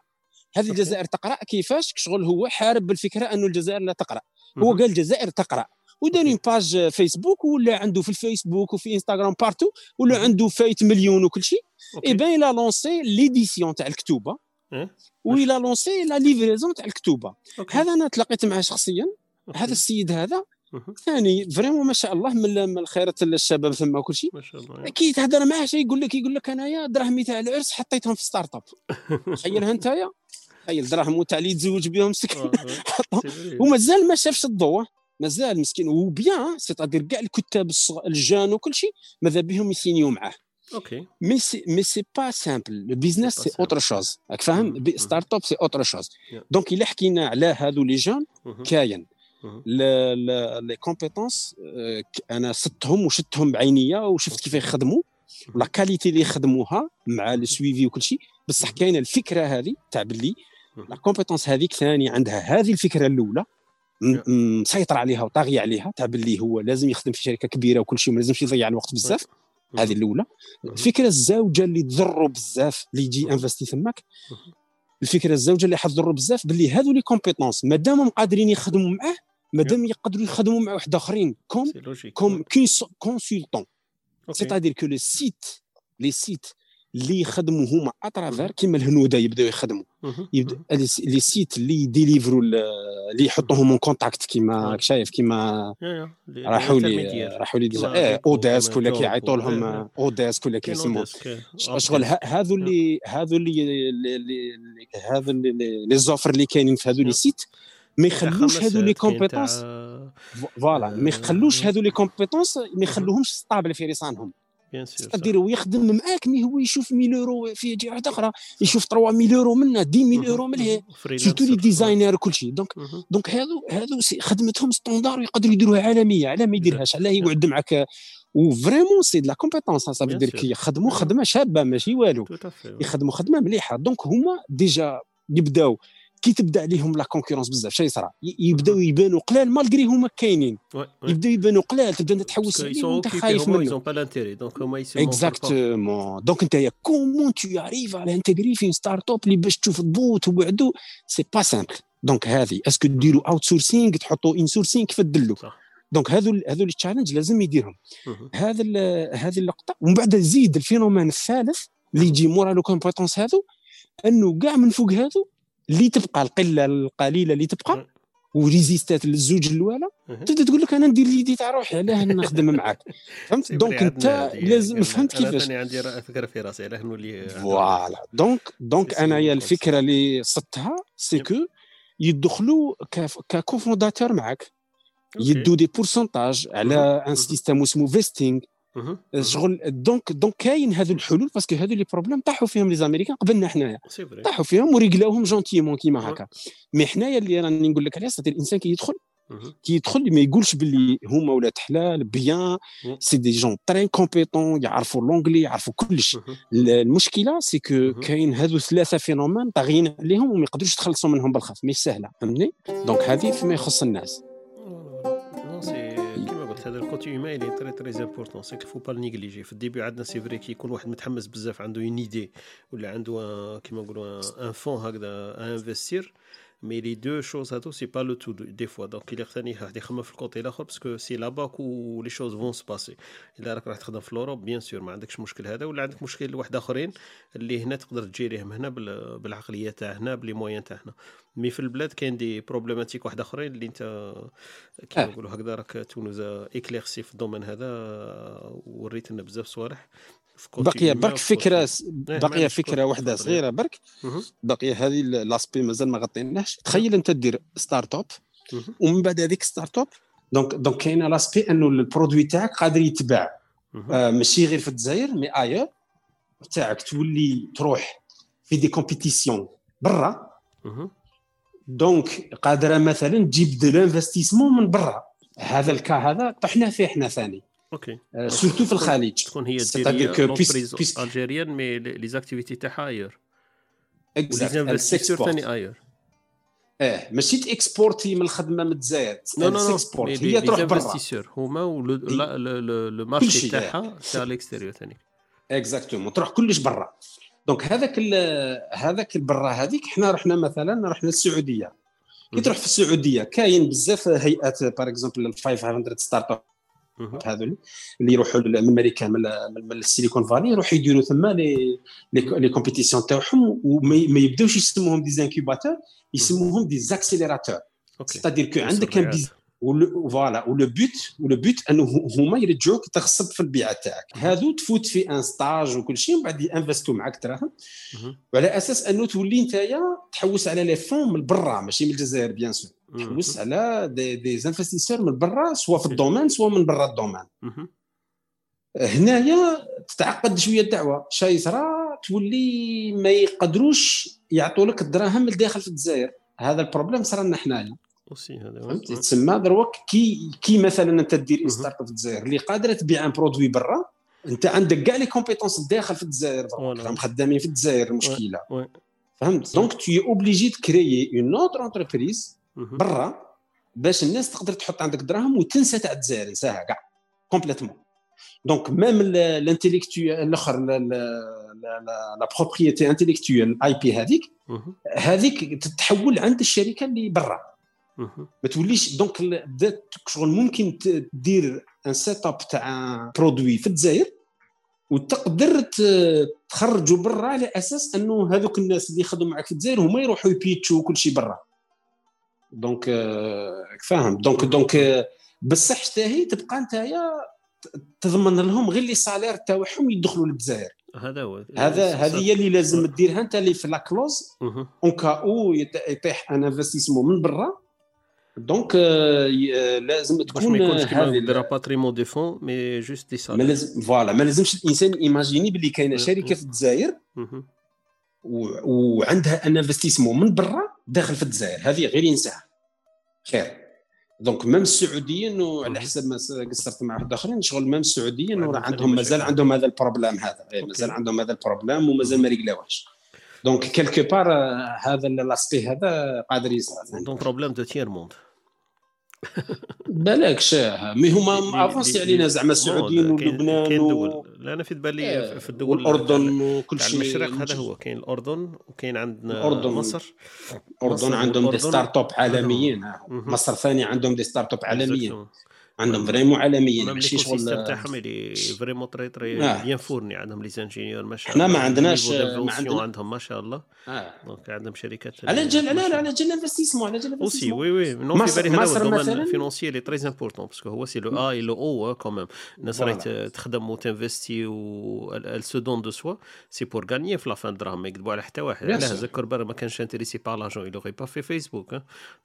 [SPEAKER 2] هذه. الجزائر تقرا كيفاش شغل هو حارب بالفكرة انه الجزائر لا تقرا هو. قال الجزائر تقرا ودار. une page Facebook ولا عنده في الفيسبوك وفي إنستغرام partout ولا. عنده فايت مليون وكل شيء. et ben là lancer l'édition تاع الكتوبة؟
[SPEAKER 1] و
[SPEAKER 2] là lancer la livraison تاع
[SPEAKER 1] الكتوبة.
[SPEAKER 2] هذا أنا تلاقيت معاه شخصيا. هذا السيد هذا. ثاني vraiment ما شاء الله من خيرة الشباب ثم وكل شيء
[SPEAKER 1] ما شاء الله
[SPEAKER 2] كي تهضر معاه شي يقول لك يقول لك أنايا دراهمي تاع العرس حطيتهم في startup تخيلها انت تخيل دراهم تاع اللي يتزوج بهم
[SPEAKER 1] vrai. [laughs]
[SPEAKER 2] ومازال ما شافش الضوء مازال مسكين و bien c'est-à-dire كاع الكتاب ال jeunes وكل شيء ماذا بهم يسينيو معاه.
[SPEAKER 1] OK.
[SPEAKER 2] mais c'est mais c'est pas simple le business
[SPEAKER 1] C'est pas
[SPEAKER 2] سي اوتر شوز راك فاهم. startup c'est autre
[SPEAKER 1] chose.
[SPEAKER 2] donc الا حكينا على هذو les jeunes
[SPEAKER 1] مهم.
[SPEAKER 2] كاين. les compétences أنا صدتهم وشدتهم بعينيا وشفت كيف يخدموا. la qualité اللي يخدموها مع ال suivi وكل شيء. بصح. كاينة الفكرة هذه تاع باللي. la compétence هذيك ثاني عندها هذه
[SPEAKER 1] الفكرة
[SPEAKER 2] الأولى. مسيطر عليها وطاغي عليها تاع باللي هو لازم يخدم في شركة كبيرة وكل شيء وما لازمش يضيع الوقت بزاف. هذه الأولى. الفكرة الزوجه اللي تضروا بزاف اللي يجي investir ثماك الفكرة الزوجه اللي حتضروا بزاف باللي هذو les compétences مادامهم قادرين يخدموا معاه مادام يقدروا يخدموا مع واحد أخرين comme comme consultant c'est-à-dire que le site les sites اللي يخدموا هما à travers كيما الهنودة يبداو يخدموا. les sites اللي يديليفروا اللي يحطوهم en contact كيما شايف كيما راحوا لي راحوا لي إيه oDesk ولا كيعيطوا لهم oDesk ولا كيسموا شغل هذو اللي هذو اللي هذو les offres اللي كاينين في هذو les sites ما يخلوش هذو les compétences voilà ما يخلوش هذو les compétences ما يخلوهمش stable في رصانهم دير هو يخدم معاك mais هو يشوف 1000 اورو في جهة أخرى يشوف 3000 اورو منه 10000 اورو منه surtout les designers وكل شيء. donc donc هذو هذو خدمتهم standard ويقدروا يديروها عالمية. على ما يديرهاش علاه يقعد معك و vraiment c'est de la compétence c'est-à-dire كي يخدموا خدمة شابة ماشي والو. يخدموا خدمة مليحة. donc هما déjà يبداو كي تبدا عليهم la concurrence بزاف شنو يصرى يبداو يبانوا قلال malgré هما كاينين. يبداو يبانوا قلال تبدأ انت تحوس عليهم وانت خايف منهم.
[SPEAKER 1] ils ont pas l'intérêt donc هما
[SPEAKER 2] exactement donc انت comment tu arrives على intégrer في startup اللي باش تشوف تبوط وبعدو؟ c'est pas simple donc هذه est-ce que ديروا outsourcing تحطوا insourcing كيف تدلوا donc هذو هذو ال challenge لازم يديرهم. هذا هذه اللقطة. ومن بعد زيد ال phénomène الثالث اللي يجي مورا les compétences هذو إنه كاع من فوق هذو اللي تبقى القلة القليلة اللي تبقى وريزيستات للزوج الأولى تبدأ تقول لك أنا ندير idée تاع روحي علاه نخدم [laughs] معاك. فهمت؟ donc أنت لازم فهمت كيفاش؟
[SPEAKER 1] أنا عندي فكرة في راسي علاه نولي
[SPEAKER 2] voilà. donc donc أنايا الفكرة اللي صدتها c'est que يدخلوا ك cofondateurs معك يدوا des pourcentages على un système اسمه vesting شغل donc donc كاين هذو الحلول parce que هذو les problèmes طاحوا فيهم les Américains قبلنا حنايا طاحوا فيهم وريقلاوهم gentiment كيما هكا. mais حنايا اللي راني نقول لك عليه الإنسان كي يدخل كي يدخل ما يقولش باللي هما ولاد حلال bien c'est des jeunes très compétents يعرفوا l'anglais يعرفوا كلش. المشكلة c'est que كاين هذو ثلاثة phénomènes طاغيين عليهم وما يقدروش يتخلصوا منهم بالخف مش سهلة فهمتني؟ donc هذه فيما يخص الناس.
[SPEAKER 1] هذا ال côté humain اللي très très important c'faut pas négliger في ال début عندنا c'est vrai كي يكون واحد متحمس بزاف عنده une idée ولا عنده كيما نقولوا un fonds هكذا investir mais les deux choses هادو c'est pas le tout des fois donc الا ثاني واحد يخمم في ال côté الآخر parce que c'est là-bas que les choses vont se passer الا راك راح تخدم في l'Europe bien sûr ما عندكش مشكل هذا ولا عندك مشكل لواحد اخرين اللي هنا تقدر تجيريهم هنا بالعقليه تاع هنا ب les moyens تاع هنا mais في البلاد كاين des problématiques واحد اخرين اللي انت كيما نقولوا هكذا راك tu nous éclaircis في ال domaine هذا وريت لنا بزاف صوالح
[SPEAKER 2] بقي برك فكرة بقي فكرة واحدة صغيرة. برك؟ بقي هذه l'aspect مازال ما غطيناهش تخيل أنت دير startup ومن بعد هذيك startup donc donc كاين l'aspect أنه ال produit تاعك قادر يتباع. آه ماشي غير في الجزائر mais ailleurs تاعك تولي تروح في des compétitions برا. donc قادرة مثلا تجيب de l'investissement من برا. هذا ال cas هذا طحنا فيه إحنا ثاني.
[SPEAKER 1] OK.
[SPEAKER 2] surtout في الخليج.
[SPEAKER 1] تكون هي دير base algérienne mais les activités تاعها ailleurs
[SPEAKER 2] exact
[SPEAKER 1] ثاني ailleurs
[SPEAKER 2] آه ماشي t'exportes من الخدمه من الجزائر.
[SPEAKER 1] non non non هي تروح برا. هما le marché تاعها تاع ال extérieur ثاني
[SPEAKER 2] exactement تروح كلش برا. donc هذاك هذاك البرا هذيك حنا رحنا مثلا رحنا للسعوديه كي تروح في السعودية كاين بزاف هيئات par exemple 500 startup هذول اللي يروحوا من أمريكا من, من ال Silicon Valley يروحوا يديروا ثم les les compétitions تاعهم وما يبداوش يسموهم des incubateurs يسموهم des accélérateurs c'est-à-dire que عندك كان voilà و le but و le but أنه هما يرجعوك تغصب في البيعه تاعك. هادو تفوت في un stage وكل شيء ومن بعد ينفستوا معك دراهم. وعلى أساس أنه تولي نتايا تحوس على les fonds من برا ماشي من الجزائر bien sûr تحوس على des, des investisseurs من برا سواء في ال domaine سواء من برا ال domaine. هنايا تتعقد شوية الدعوة. شاي يصرى تولي ما يقدروش يعطوا لك الدراهم الداخل في الجزائر. هذا ال problème صار لنا حنايا
[SPEAKER 1] aussi هذا
[SPEAKER 2] فهمتي؟ تسمى دروك كي كي مثلا أنت دير startup في الجزائر اللي قادرة تبيع un produit برا أنت عندك كاع les compétences الداخل في الجزائر راهم خدامين في الجزائر المشكلة فهمت؟ donc t'es obligé تكريي une autre entreprise برا باش الناس تقدر تحط عندك دراهم وتنسى تاع الجزائر نساها كاع. complètement donc même ال intellectuel الأخر la propriété intellectuelle ال IP هذيك هذيك تتحول عند الشركة اللي برا. ما توليش donc بدات شغل ممكن دير un setup تاع produit في الجزائر وتقدر تخرجوا برا على أساس أنه هذوك الناس اللي يخدموا معك في الجزائر هما يروحوا يبيتشوا كل شيء برا. donc فاهم. donc donc بصح حتى تبقى نتايا تضمن لهم غير les salaires تاعهم يدخلوا للجزائر.
[SPEAKER 1] هذا هو.
[SPEAKER 2] هذا هذه هي اللي لازم ديرها أنت اللي في la clause en cas où يطيح un investissement من برا. donc لازم تكون
[SPEAKER 1] ما يكونش كيما دير patrimoine des fonds mais juste des
[SPEAKER 2] salaires لازم voilà ما لازمش الانسان imagine باللي كاينة شركه في الجزائر وعندها un investissement من برا داخل في الجزائر هذه غير ينساها. خير. donc même السعوديين وعلى حسب ما قصرت مع واحد آخرين شغل même السعوديين وراه عندهم مازال عندهم هذا ال problème هذا. إيه، مازال عندهم هذا ال problème ومازال ما ريقلاوهش donc quelque part هذا l'aspect هذا قادر يصرا
[SPEAKER 1] donc problème du tiers monde
[SPEAKER 2] بالك شاه. mais هما avancés علينا زعما السعوديين ولبنان
[SPEAKER 1] كاين دول. لا أنا في بالي إيه، في الدول
[SPEAKER 2] الاردن وكل
[SPEAKER 1] شيء المشرق. هذا هو. كاين الأردن وكاين عندنا
[SPEAKER 2] الأردن.
[SPEAKER 1] مصر.
[SPEAKER 2] الأردن عندهم des startups عالميين. مصر ثاني عندهم des startups عالميين. عندهم vraiment عالميين
[SPEAKER 1] ماشي شغل ال système تاعهم اللي vraiment très très bien fourni. عندهم les ingénieurs ما شاء
[SPEAKER 2] الله ما عندناش ما
[SPEAKER 1] عندنا. عندهم ما شاء الله. آه. donc عندهم شركات
[SPEAKER 2] على جال لا على جال investissement على جال
[SPEAKER 1] aussi oui oui non في بالي هذا هو ال domaine ال financier اللي très important parce que هو c'est le اي لو أو quand même الناس راهي تخدم وتنفستي و سو دون دو سوا c'est pour gagner في la fin دراهم ما يكذبوا على حتى واحد علاه Zuckerberg ما كانش intéressé par l'argent il aurait pas fait Facebook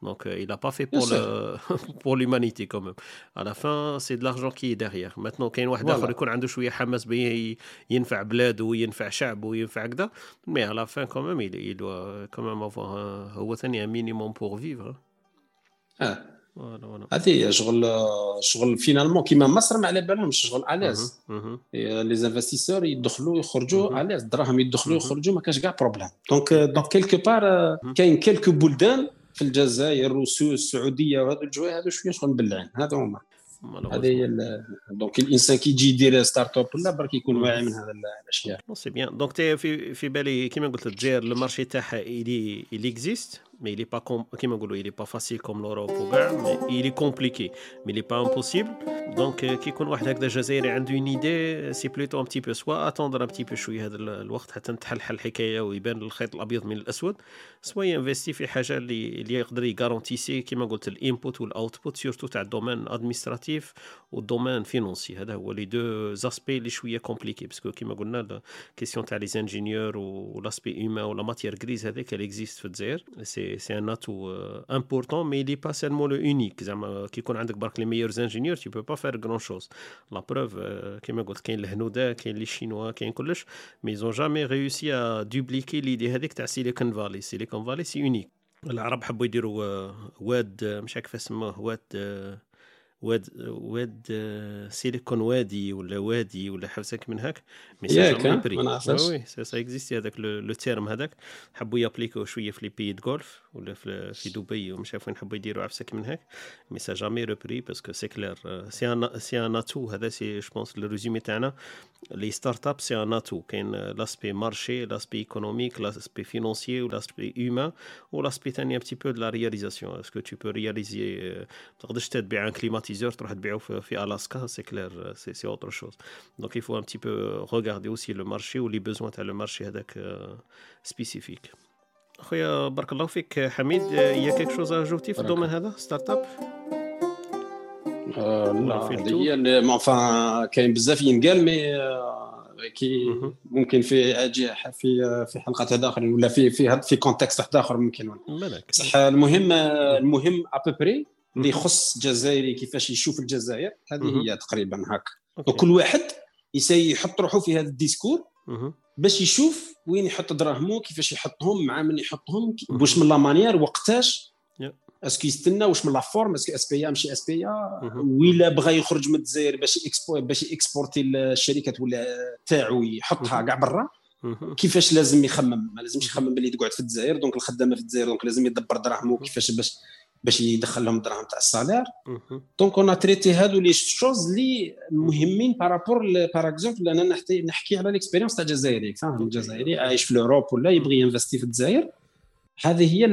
[SPEAKER 1] donc il a pas fait pour le [laughs] pour l'humanité quand même. À la fin c'est de l'argent qui est derrière. Maintenant كاين واحد اخر يكون عنده شوية حماس به ينفع بلاده وينفع شعبه وينفع كذا mais à la fin quand même il doit quand même avoir هو ثاني un minimum pour vivre
[SPEAKER 2] آه هذه شغل شغل finalement كيما مصر ما على بالهمش شغل à l'aise les investisseurs يدخلوا يخرجوا à l'aise الدراهم يدخلوا يخرجوا ما كاش كاع problème donc donc quelque part كاين quelques بلدان في الجزائر والسعوديه وهذو الجواي هذو شوية شغل مبلعين هذا هما. هذه هي donc الإنسان كي يجي يدير ستارت اب ولا برك يكون واعي من هذا الأشياء؟
[SPEAKER 1] c'est bien donc في في بالي كيما قلت الجزائر ال marché تاعها اللي اللي existe mais il est pas comme il est pas facile comme l'Europe ou mais il est compliqué. Mais il n'est pas impossible. Donc كي يكون واحد هكذا جزائري عنده une idée c'est plutôt un petit peu soit attendre un petit peu شوية هذا الوقت حتى نتحلحل الحكاية ويبان الخيط الابيض من الاسود soit ينفستي في حاجة اللي اللي يقدر يغارونتيسي كما قلت ال input وال output surtout تاع ال domaine administratif وال domaine financier هذا هو les deux aspects اللي شوية compliqué parce que كيما قلنا ال question تاع les ingénieurs و l'aspect humain و la matière grise هذاك اللي existe في الجزائر c'est un atout important mais il est pas seulement l'unique زعما كي يكون عندك برك les meilleurs ingénieurs tu peux pas faire grand-chose la preuve كيما قلت كاين الهنود كاين les Chinois كاين كلش mais ils ont jamais réussi à dupliquer l'idée هذيك تاع Silicon Valley Silicon Valley c'est unique العرب حبوا يديروا واد مش عارف اسمه واد واد واد سيليكون وادي ولا وادي ولا حبسك من هاك
[SPEAKER 2] mais c'est jamais ما نعرفش
[SPEAKER 1] oui si ça existait هذاك le terme هذاك حبوا يابليكيو شوية في les pays Golfe ولا في, في دبي ومش عارف وين حبوا يديروا عفسك من هاك mais ça jamais repris parce que c'est clair c'est un c'est un atout هذا c'est je pense le résumé تاعنا les start-up c'est un atout كاين l'aspect marché l'aspect économique l'aspect financier و l'aspect humain و l'aspect ثاني un petit peu de la réalisation est-ce que tu peux réaliser ما تقدرش تبيع un climatiseur تروح تبيعه في ألاسكا c'est clair c'est c'est autre chose donc il faut un petit aussi le marché ou les besoins تاع le marché هذاك spécifique خويا بارك الله فيك حميد y a quelque chose à ajouter في ال domaine هذا start-up
[SPEAKER 2] لا هي enfin كاين بزاف ينقال mais كي ممكن في في في حلقات هذا اخرين ولا في في في contexte واحد اخر ممكن صح المهم المهم à peu près اللي يخص الجزائري كيفاش يشوف الجزائر هذه هي تقريبا هكا وكل واحد يسي يحط روحه في هذا ال discours باش يشوف وين يحط دراهمه كيفاش يحطهم مع من يحطهم واش من la manière وقتاش. est-ce que يستنى واش من la forme est-ce que SP ماشي SP ولا بغى يخرج من الجزائر باش اكسبو باش exporter الشركات ولا تاعو يحطها كاع برا. كيفاش لازم يخمم؟ ما لازمش يخمم باللي تقعد في الجزائر donc الخدامة في الجزائر donc لازم يدبر دراهمه كيفاش باش باش يدخل لهم الدراهم تاع ال salaire donc on traitait هادو les choses اللي مهمين par rapport par exemple أنا نحكي على l'expérience تاع الجزائري فاهم الجزائري عايش في ال Europe ولا يبغي ينفستي في الجزائر. هذه هي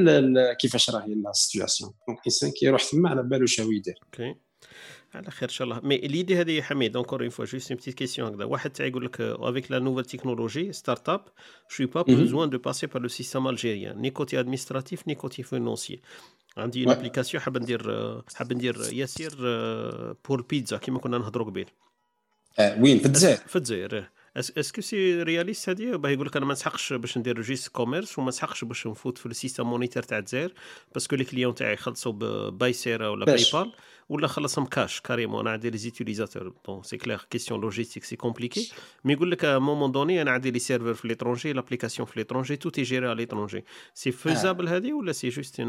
[SPEAKER 2] كيفاش راهي ال situation donc الانسان كيروح تما على بالو شنو يدير
[SPEAKER 1] على خير إن شاء الله. mais l'idée هذه حميد encore une fois juste une petite question هكذا. واحد تاع يقول لك avec la nouvelle technologie start-up j'ai pas besoin de passer par le système algérien ni côté administratif ni côté financier عندي une application حاب ندير حاب ندير Yassir pour pizza كيما كنا نهضروا قبيل.
[SPEAKER 2] وين؟ في الجزائر.
[SPEAKER 1] في الجزائر. est-ce que c'est réaliste هذه باه يقول لك أنا ما نسحقش باش ندير registre commerce وما نسحقش باش نفوت في ال système monétaire تاع الجزائر parce que les clients تاعي يخلصوا Paysera ولا PayPal ولا خلصهم cash carrément أنا عندي les utilisateurs bon c'est clair question logistique c'est compliqué mais يقول لك à un moment donné أنا عندي les serveurs في l'étranger l'application في l'étranger tout est géré على l'étranger c'est faisable هذه ولا c'est juste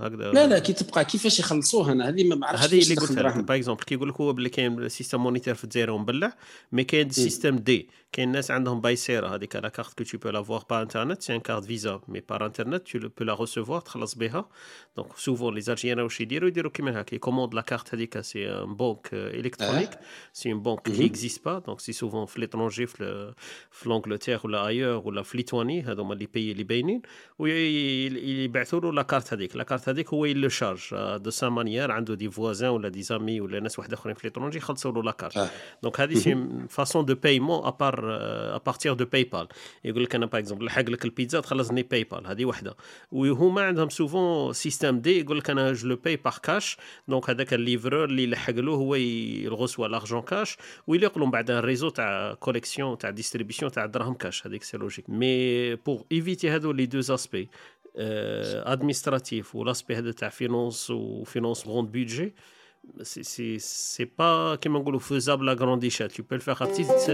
[SPEAKER 2] هكذا؟ لا لا كي تبقى كيفاش يخلصوها أنا هذه ما بعرفش
[SPEAKER 1] هذه اللي لك. par exemple كيقول لك هو بلي كاين système monétaire في الجزائر ومبلع mais كاين système des كاين ناس عندهم Paysera هذيك la carte que tu peux l'avoir par internet c'est une carte Visa mais par internet tu peux la recevoir تخلص بها. donc souvent les Algériens واش يديروا يديروا كيما هكا يكوموندي la carte هذيك c'est une banque électronique c'est une banque qui existe pas donc c'est souvent في l'étranger في في l'Angleterre ولا ailleurs ولا في Lituanie هذوما les pays اللي باينين ويبعثوا له la carte هذيك. la carte هذيك هو il le charge de sa manière عنده des voisins ولا des amis ولا ناس واحد أخرين في l'étranger يخلصوا له la carte donc هذه c'est façon de paiement à part à partir de PayPal يقول لك أنا par exemple لحق لك البيتزا تخلصني PayPal هذه وحدة. وهما عندهم souvent système des يقول لك أنا je le paye par cash donc هذاك ال livreur اللي يلحق له هو il reçoit l'argent cash ويليق لهم بعد ال réseau تاع collection تاع distribution تاع الدراهم كاش هذيك c'est logique mais pour éviter هذو les deux aspects administratif و l'aspect هذا تاع finance و finance grand budget c'est c'est pas كما نقولوا faisable à grande échelle. Tu peux le faire à petite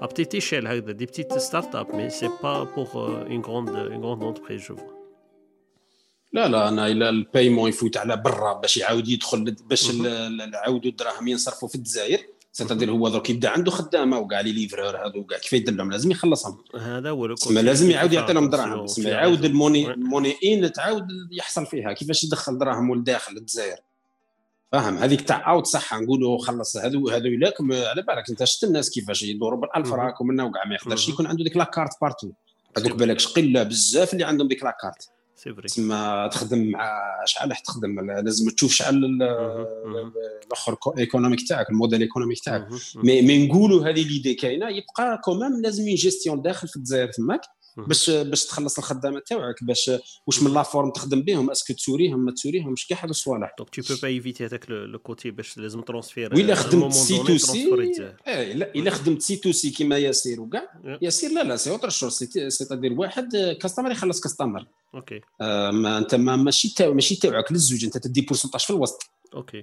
[SPEAKER 1] à petite échelle هكذا des petites start-up mais c'est pas pour une grande une grande entreprise je vois.
[SPEAKER 2] لا لا أنا إلى ال paiement يفوت على برا باش يعاود يدخل باش نعاودوا الدراهم ينصرفوا في الجزائر. c'est-à-dire هو درك يبدأ عنده خدامة وكاع les livreurs هذو كاع كيف يدير لهم؟ لازم يخلصهم.
[SPEAKER 1] هذا هو
[SPEAKER 2] تسمى لازم يعاود يعطي لهم دراهم. تسمى يعاود ال monnaie ال monnaie ان تعاود يحصل فيها. كيفاش يدخل دراهم لداخل الجزائر؟ فاهم؟ هذيك تاع autre صح نقولوا خلص هذو هذو لكم على بالك أنت شفت الناس كيفاش يدوروا بالألف راك ومنا وكاع ما يقدرش يكون عنده ديك la carte partout. هذوك بالك قله بزاف اللي عندهم ديك
[SPEAKER 1] la carte
[SPEAKER 2] تسمى تخدم مع شحال راح تخدم؟ لازم تشوف شحال الأخر économique تاعك ال modèle économique تاعك. مي مي نقولوا هذه l'idée كاينة يبقى quand même لازم جيستيون داخل في الجزائر تماك. باش باش تخلص الخدامة تاعك باش واش من la forme تخدم بهم est-ce que تسوريهم ما تسوريهمش كاع هذو الصوالح
[SPEAKER 1] donc tu peux pas éviter هذاك le côté باش لازم transfert
[SPEAKER 2] ولا خدمت سي تو سي لا إلا خدمت C to C كيما Yassir وكاع. Yassir لا لا c'est autre chose c'est-à-dire واحد customer يخلص customer
[SPEAKER 1] OK
[SPEAKER 2] آه ما أنت ما ماشي تاع ماشي تاعك للزوج. أنت تدي pourcentage في الوسط.
[SPEAKER 1] OK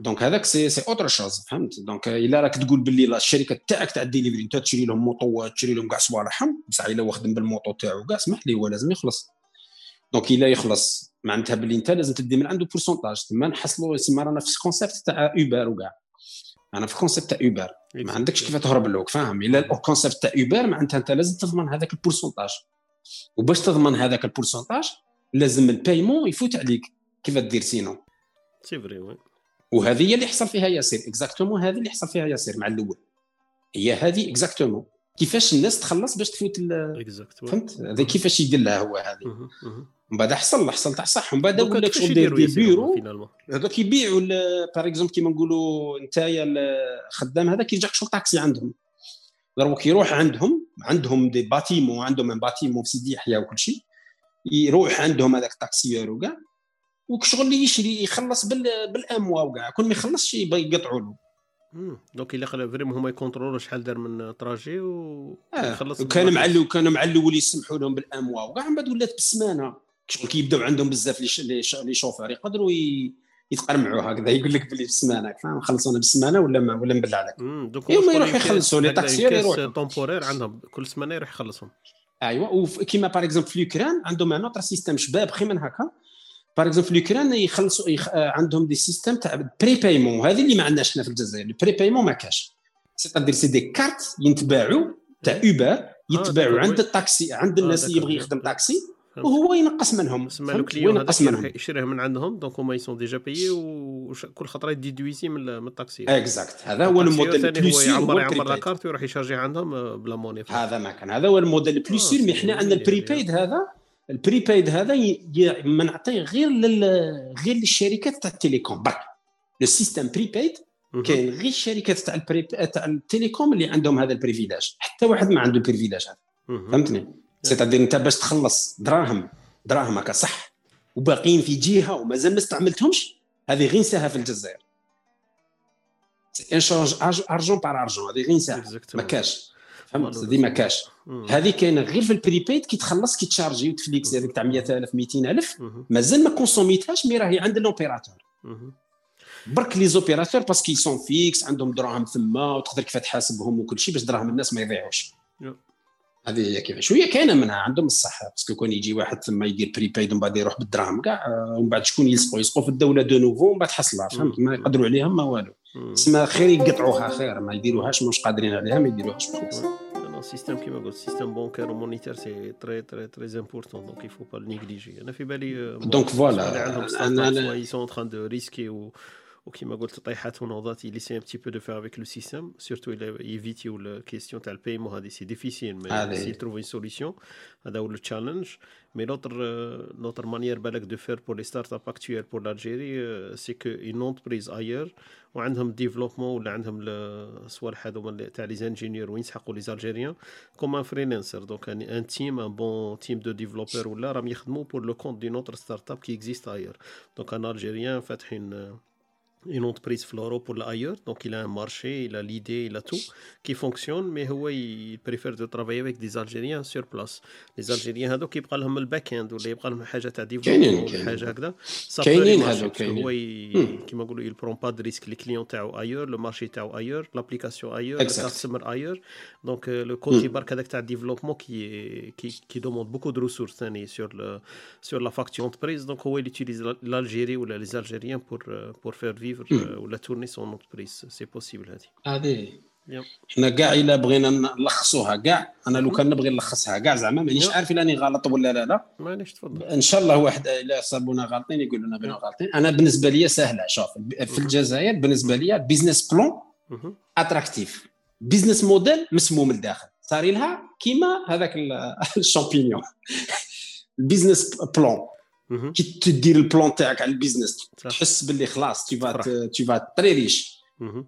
[SPEAKER 2] donc هذاك c'est c'est autre chose فهمت؟ donc إلا راك تقول باللي الشركة تاعك تاع الديليفري أنت تشري لهم موطوات تشري لهم كاع صوالحهم بصح إلا هو خدم بال moto تاعو كاع اسمح لي هو لازم يخلص. donc إلا يخلص. معناتها باللي أنت لازم تدي من عنده pourcentage تما نحصلوا يسمى رانا في ال concept تاع Uber وكاع. أنا في ال concept تاع Uber ما عندكش كيف تهرب له فاهم؟ إلا ال concept تاع Uber معناتها أنت لازم تضمن هذاك ال pourcentage وباش تضمن هذاك ال pourcentage لازم ال paiement يفوت عليك. كيف دير sinon?
[SPEAKER 1] C'est vrai oui
[SPEAKER 2] وهذه هي اللي حصل فيها ياسير exactement هذه اللي حصل فيها ياسير مع الأول. هي هذه exactement كيفاش الناس تخلص باش تفوت فهمت؟ هذا كيفاش يدير لها هو هذه. من بعد حصل حصل تاع صح من بعد ولا شغل داير des bureaux؟ هذوك يبيعوا par exemple كيما نقولوا نتايا الخدام هذاك يرجع شغل طاكسي عندهم. دروك يروح عندهم عندهم des bâtiments عندهم un bâtiment في سيدي يحيى وكل شيء يروح عندهم هذاك ال taxieur وكاع وشغل اللي يشري يخلص بال à mois وكاع كل ما يخلصش يقطعوا له.
[SPEAKER 1] donc إلا خلى vraiment هما يـ contrôler وا شحال دار من trajet
[SPEAKER 2] ويخلص آه. وكان مع وكان مع الأول يسمحوا لهم بال à mois وكاع من بعد ولات بالسمانه شغل كيبداو عندهم بزاف les chauffeurs يقدروا يتقرمعوا هكذا. يقول لك باللي بالسمانه فاهم؟ خلصونا بالسمانه ولا ما ولا نبلع لك
[SPEAKER 1] دوك
[SPEAKER 2] هما يروحوا يخلصوا les taxieurs
[SPEAKER 1] يروحوا. temporaire عندهم. كل سمانة يروح يخلصهم.
[SPEAKER 2] ايوا وكيما par exemple في اليوكران عندهم un autre système شباب خي من هكا. par exemple في اليوكران يخلصوا يخ... عندهم des systèmes تاع prépaiement هذه اللي ما عندناش حنا في الجزائر. ال prépaiement ما كاش. c'est-à-dire c'est des cartes ينتباعوا تاع Uber يتباعوا عند الطاكسي عند الناس اللي يبغي يخدم طاكسي وهو ينقص منهم.
[SPEAKER 1] تسمى le client ينقص منهم. يشريه من عندهم donc هما ils sont déjà payés وكل خطرة يـ déduiser من الطاكسي
[SPEAKER 2] exact هذا هو ال
[SPEAKER 1] modèle le plus sûr يعمر يعمر la carte ويروح يشارجي عندهم بلا monnaie
[SPEAKER 2] هذا ما كان. هذا هو ال modèle le plus sûr mais حنا عندنا ال prepaid هذا ال prepaid هذا ما نعطيه غير لل... غير للشركات تاع ال télécom برك. le système prepaid كاين غير الشركات تاع ال pré... تاع ال télécom اللي عندهم هذا ال privilège حتى واحد ما عنده ال privilège هذا. فهمتني؟ c'est-à-dire أنت باش تخلص دراهم دراهم هكا صح وباقيين في جهه ومازال ما استعملتهمش هذه غير نساها في الجزائر. échange argent par argent هذه غير نساها ما كاش. فهمت؟ هذه ما كاش. هذه كاينة غير في ال prepaid كي تخلص كي تـ charger وتـ flexer هذيك تاع 100000 200000 مازال ما consommer تهاش mais راهي عند l'opérateur برك les opérateurs parce que sont fixes عندهم دراهم ثما وتقدر كيف تحاسبهم وكل شيء باش دراهم الناس ما يضيعوش. هذه هي كيف شوية كاينة منها عندهم الصح. parce que كون يجي واحد ثم يدير prepaid ومن بعد يروح بالدراهم كاع ومن بعد شكون يلصقوا يلصقوا في الدولة de nouveau ومن بعد حصلها. فهمت؟ ما يقدروا عليها ما والو. تسمى خير يقطعوها خير ما يديروهاش مش قادرين عليها ما يديروهاش بخلاص
[SPEAKER 1] ال système كيما قلت ال système bancaire et monétaire c'est très très très important donc il faut pas négliger أنا في بالي
[SPEAKER 2] donc voilà
[SPEAKER 1] عندهم أنا ils sont en train de risquer وكيما قلت طيحات ونوضات il essaie un petit peu de faire avec le système. Surtout il évite la question تاع ال paiement هذه c'est difficile mais s'il trouve une solution هذا هو ال challenge mais l'autre l'autre manière بالك de faire pour les startups actuelles pour l'Algérie c'est que une entreprise ailleurs وعندهم développement ولا عندهم الصوالح هذوما تاع les ingénieurs وين يسحقوا les Algériens comme un freelancer donc un team un bon team de développeurs ولا راهم يخدموا pour le compte d'une autre startup qui existe ailleurs دونك ان الجيريان فاتحين une entreprise Floro pour l'ailleurs, donc il a un marché, il a l'idée, il a tout qui fonctionne, mais il préfère de travailler avec des Algériens sur place. Les Algériens هذوك يبقى لهم الباك اند ولا يبقى لهم حاجه تاع ديفلوبمون ولا حاجه هكذا
[SPEAKER 2] كاينين هذوك
[SPEAKER 1] هو كيما نقولوا il prend pas de risque les clients تاعو ailleurs le marché تاعو ailleurs l'application ailleurs le customer ailleurs donc le côté برك هذاك تاع الديفلوبمون qui qui qui demande beaucoup de ressources ثاني sur le sur la facture entreprise donc هو il utilise l'Algérie ولا les Algériens pour pour faire vivre فيفر ولا tourner son entreprise c'est possible هذه
[SPEAKER 2] هذه حنا كاع إلا بغينا نلخصوها كاع أنا لو كان نبغي نلخصها كاع زعما مانيش عارف إلا راني غلط ولا لا لا.
[SPEAKER 1] معليش تفضل.
[SPEAKER 2] إن شاء الله واحد إلا صابونا غالطين يقولوا لنا بنا غالطين أنا بالنسبة لي سهلة شوف في الجزائر بالنسبة لي business plan attractif business model مسموم لداخل. صار لها كيما هذاك [laughs] ال champignon. [laughs] ال business plan كي تدير ال plan تاعك على ال business تحس باللي خلاص tu vas tu vas très riche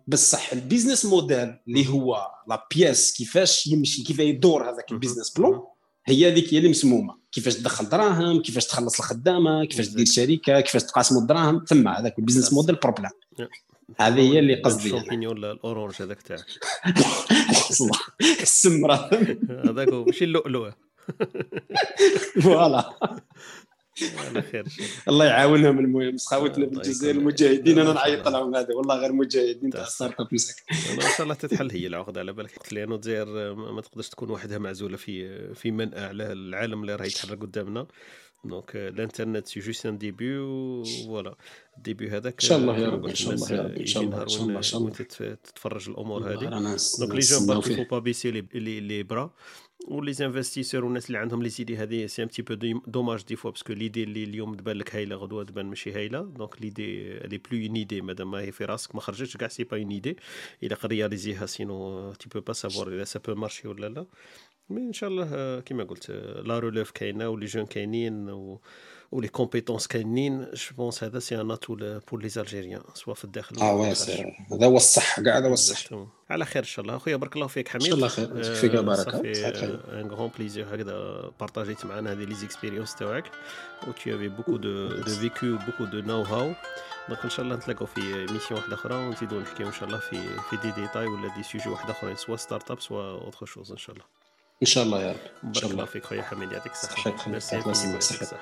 [SPEAKER 2] بصح ال business model اللي هو la pièce كيفاش يمشي كيف يدور هذاك ال business plan هي هذيك هي اللي مسمومة. كيفاش تدخل دراهم كيفاش تخلص الخدامة كيفاش تدير شركة كيفاش تقاسموا الدراهم ثم هذاك ال business model problème هذه هي اللي قصدي
[SPEAKER 1] ال champignon orange هذاك تاعك؟
[SPEAKER 2] السمرة.
[SPEAKER 1] هذاك ماشي اللؤلؤ voilà [laughs] [laughs] خير.
[SPEAKER 2] الله يعاونهم المهم سخاوتنا في الجزائر المجاهدين. أنا نعيط لهم هذا والله غير مجاهدين تاع startup
[SPEAKER 1] إن شاء الله تتحل هي العقدة على بالك. لأنه الجزائر ما تقدرش تكون وحدها معزولة في في منأى على العالم اللي راه يتحرك قدامنا. donc الانترنت c'est juste un début voilà ال début هذاك
[SPEAKER 2] إن شاء الله يا رب إن شاء الله يا رب إن شاء الله إن
[SPEAKER 1] شاء الله تتفرج الأمور هذه. donc les jeunes برك il faut pas baisser les bras و les investisseurs والناس اللي عندهم les idées هذه c'est un petit peu dommage des fois parce que l'idée اللي اليوم تبان لك هايلة غدوة تبان ماشي هايلة. donc l'idée n'est plus une idée مادام ما هي في راسك ما خرجتش كاع c'est pas une idée الا réaliser ها sinon tu peux pas savoir الا ça peut marcher ولا لا mais ان شاء الله كيما قلت la relève كاينة و les jeunes كاينين و و les compétences كاينين je pense هذا c'est un atout pour les Algériens soit في الداخل
[SPEAKER 2] ah oui هذا هو الصح كاع هذا هو الصح.
[SPEAKER 1] على خير إن شاء الله. أخويا بارك الله فيك حميد.
[SPEAKER 2] إن شاء الله خير. فيك. بركه
[SPEAKER 1] un grand plaisir هكذا partager ت معنا هذه les expériences تاعك. و tu avais beaucoup de, de vécu beaucoup de know-how. donc إن شاء الله نتلاقاو في émission واحدة أخرى. ونزيدو نحكيو إن شاء الله في في دي ديتاي ولا des sujets واحدة أخرين soit startup soit autre chose إن شاء الله.
[SPEAKER 2] إن شاء الله يا رب.
[SPEAKER 1] إن شاء الله فيك خويا حميد. يعطيك الصحة.
[SPEAKER 2] صحتك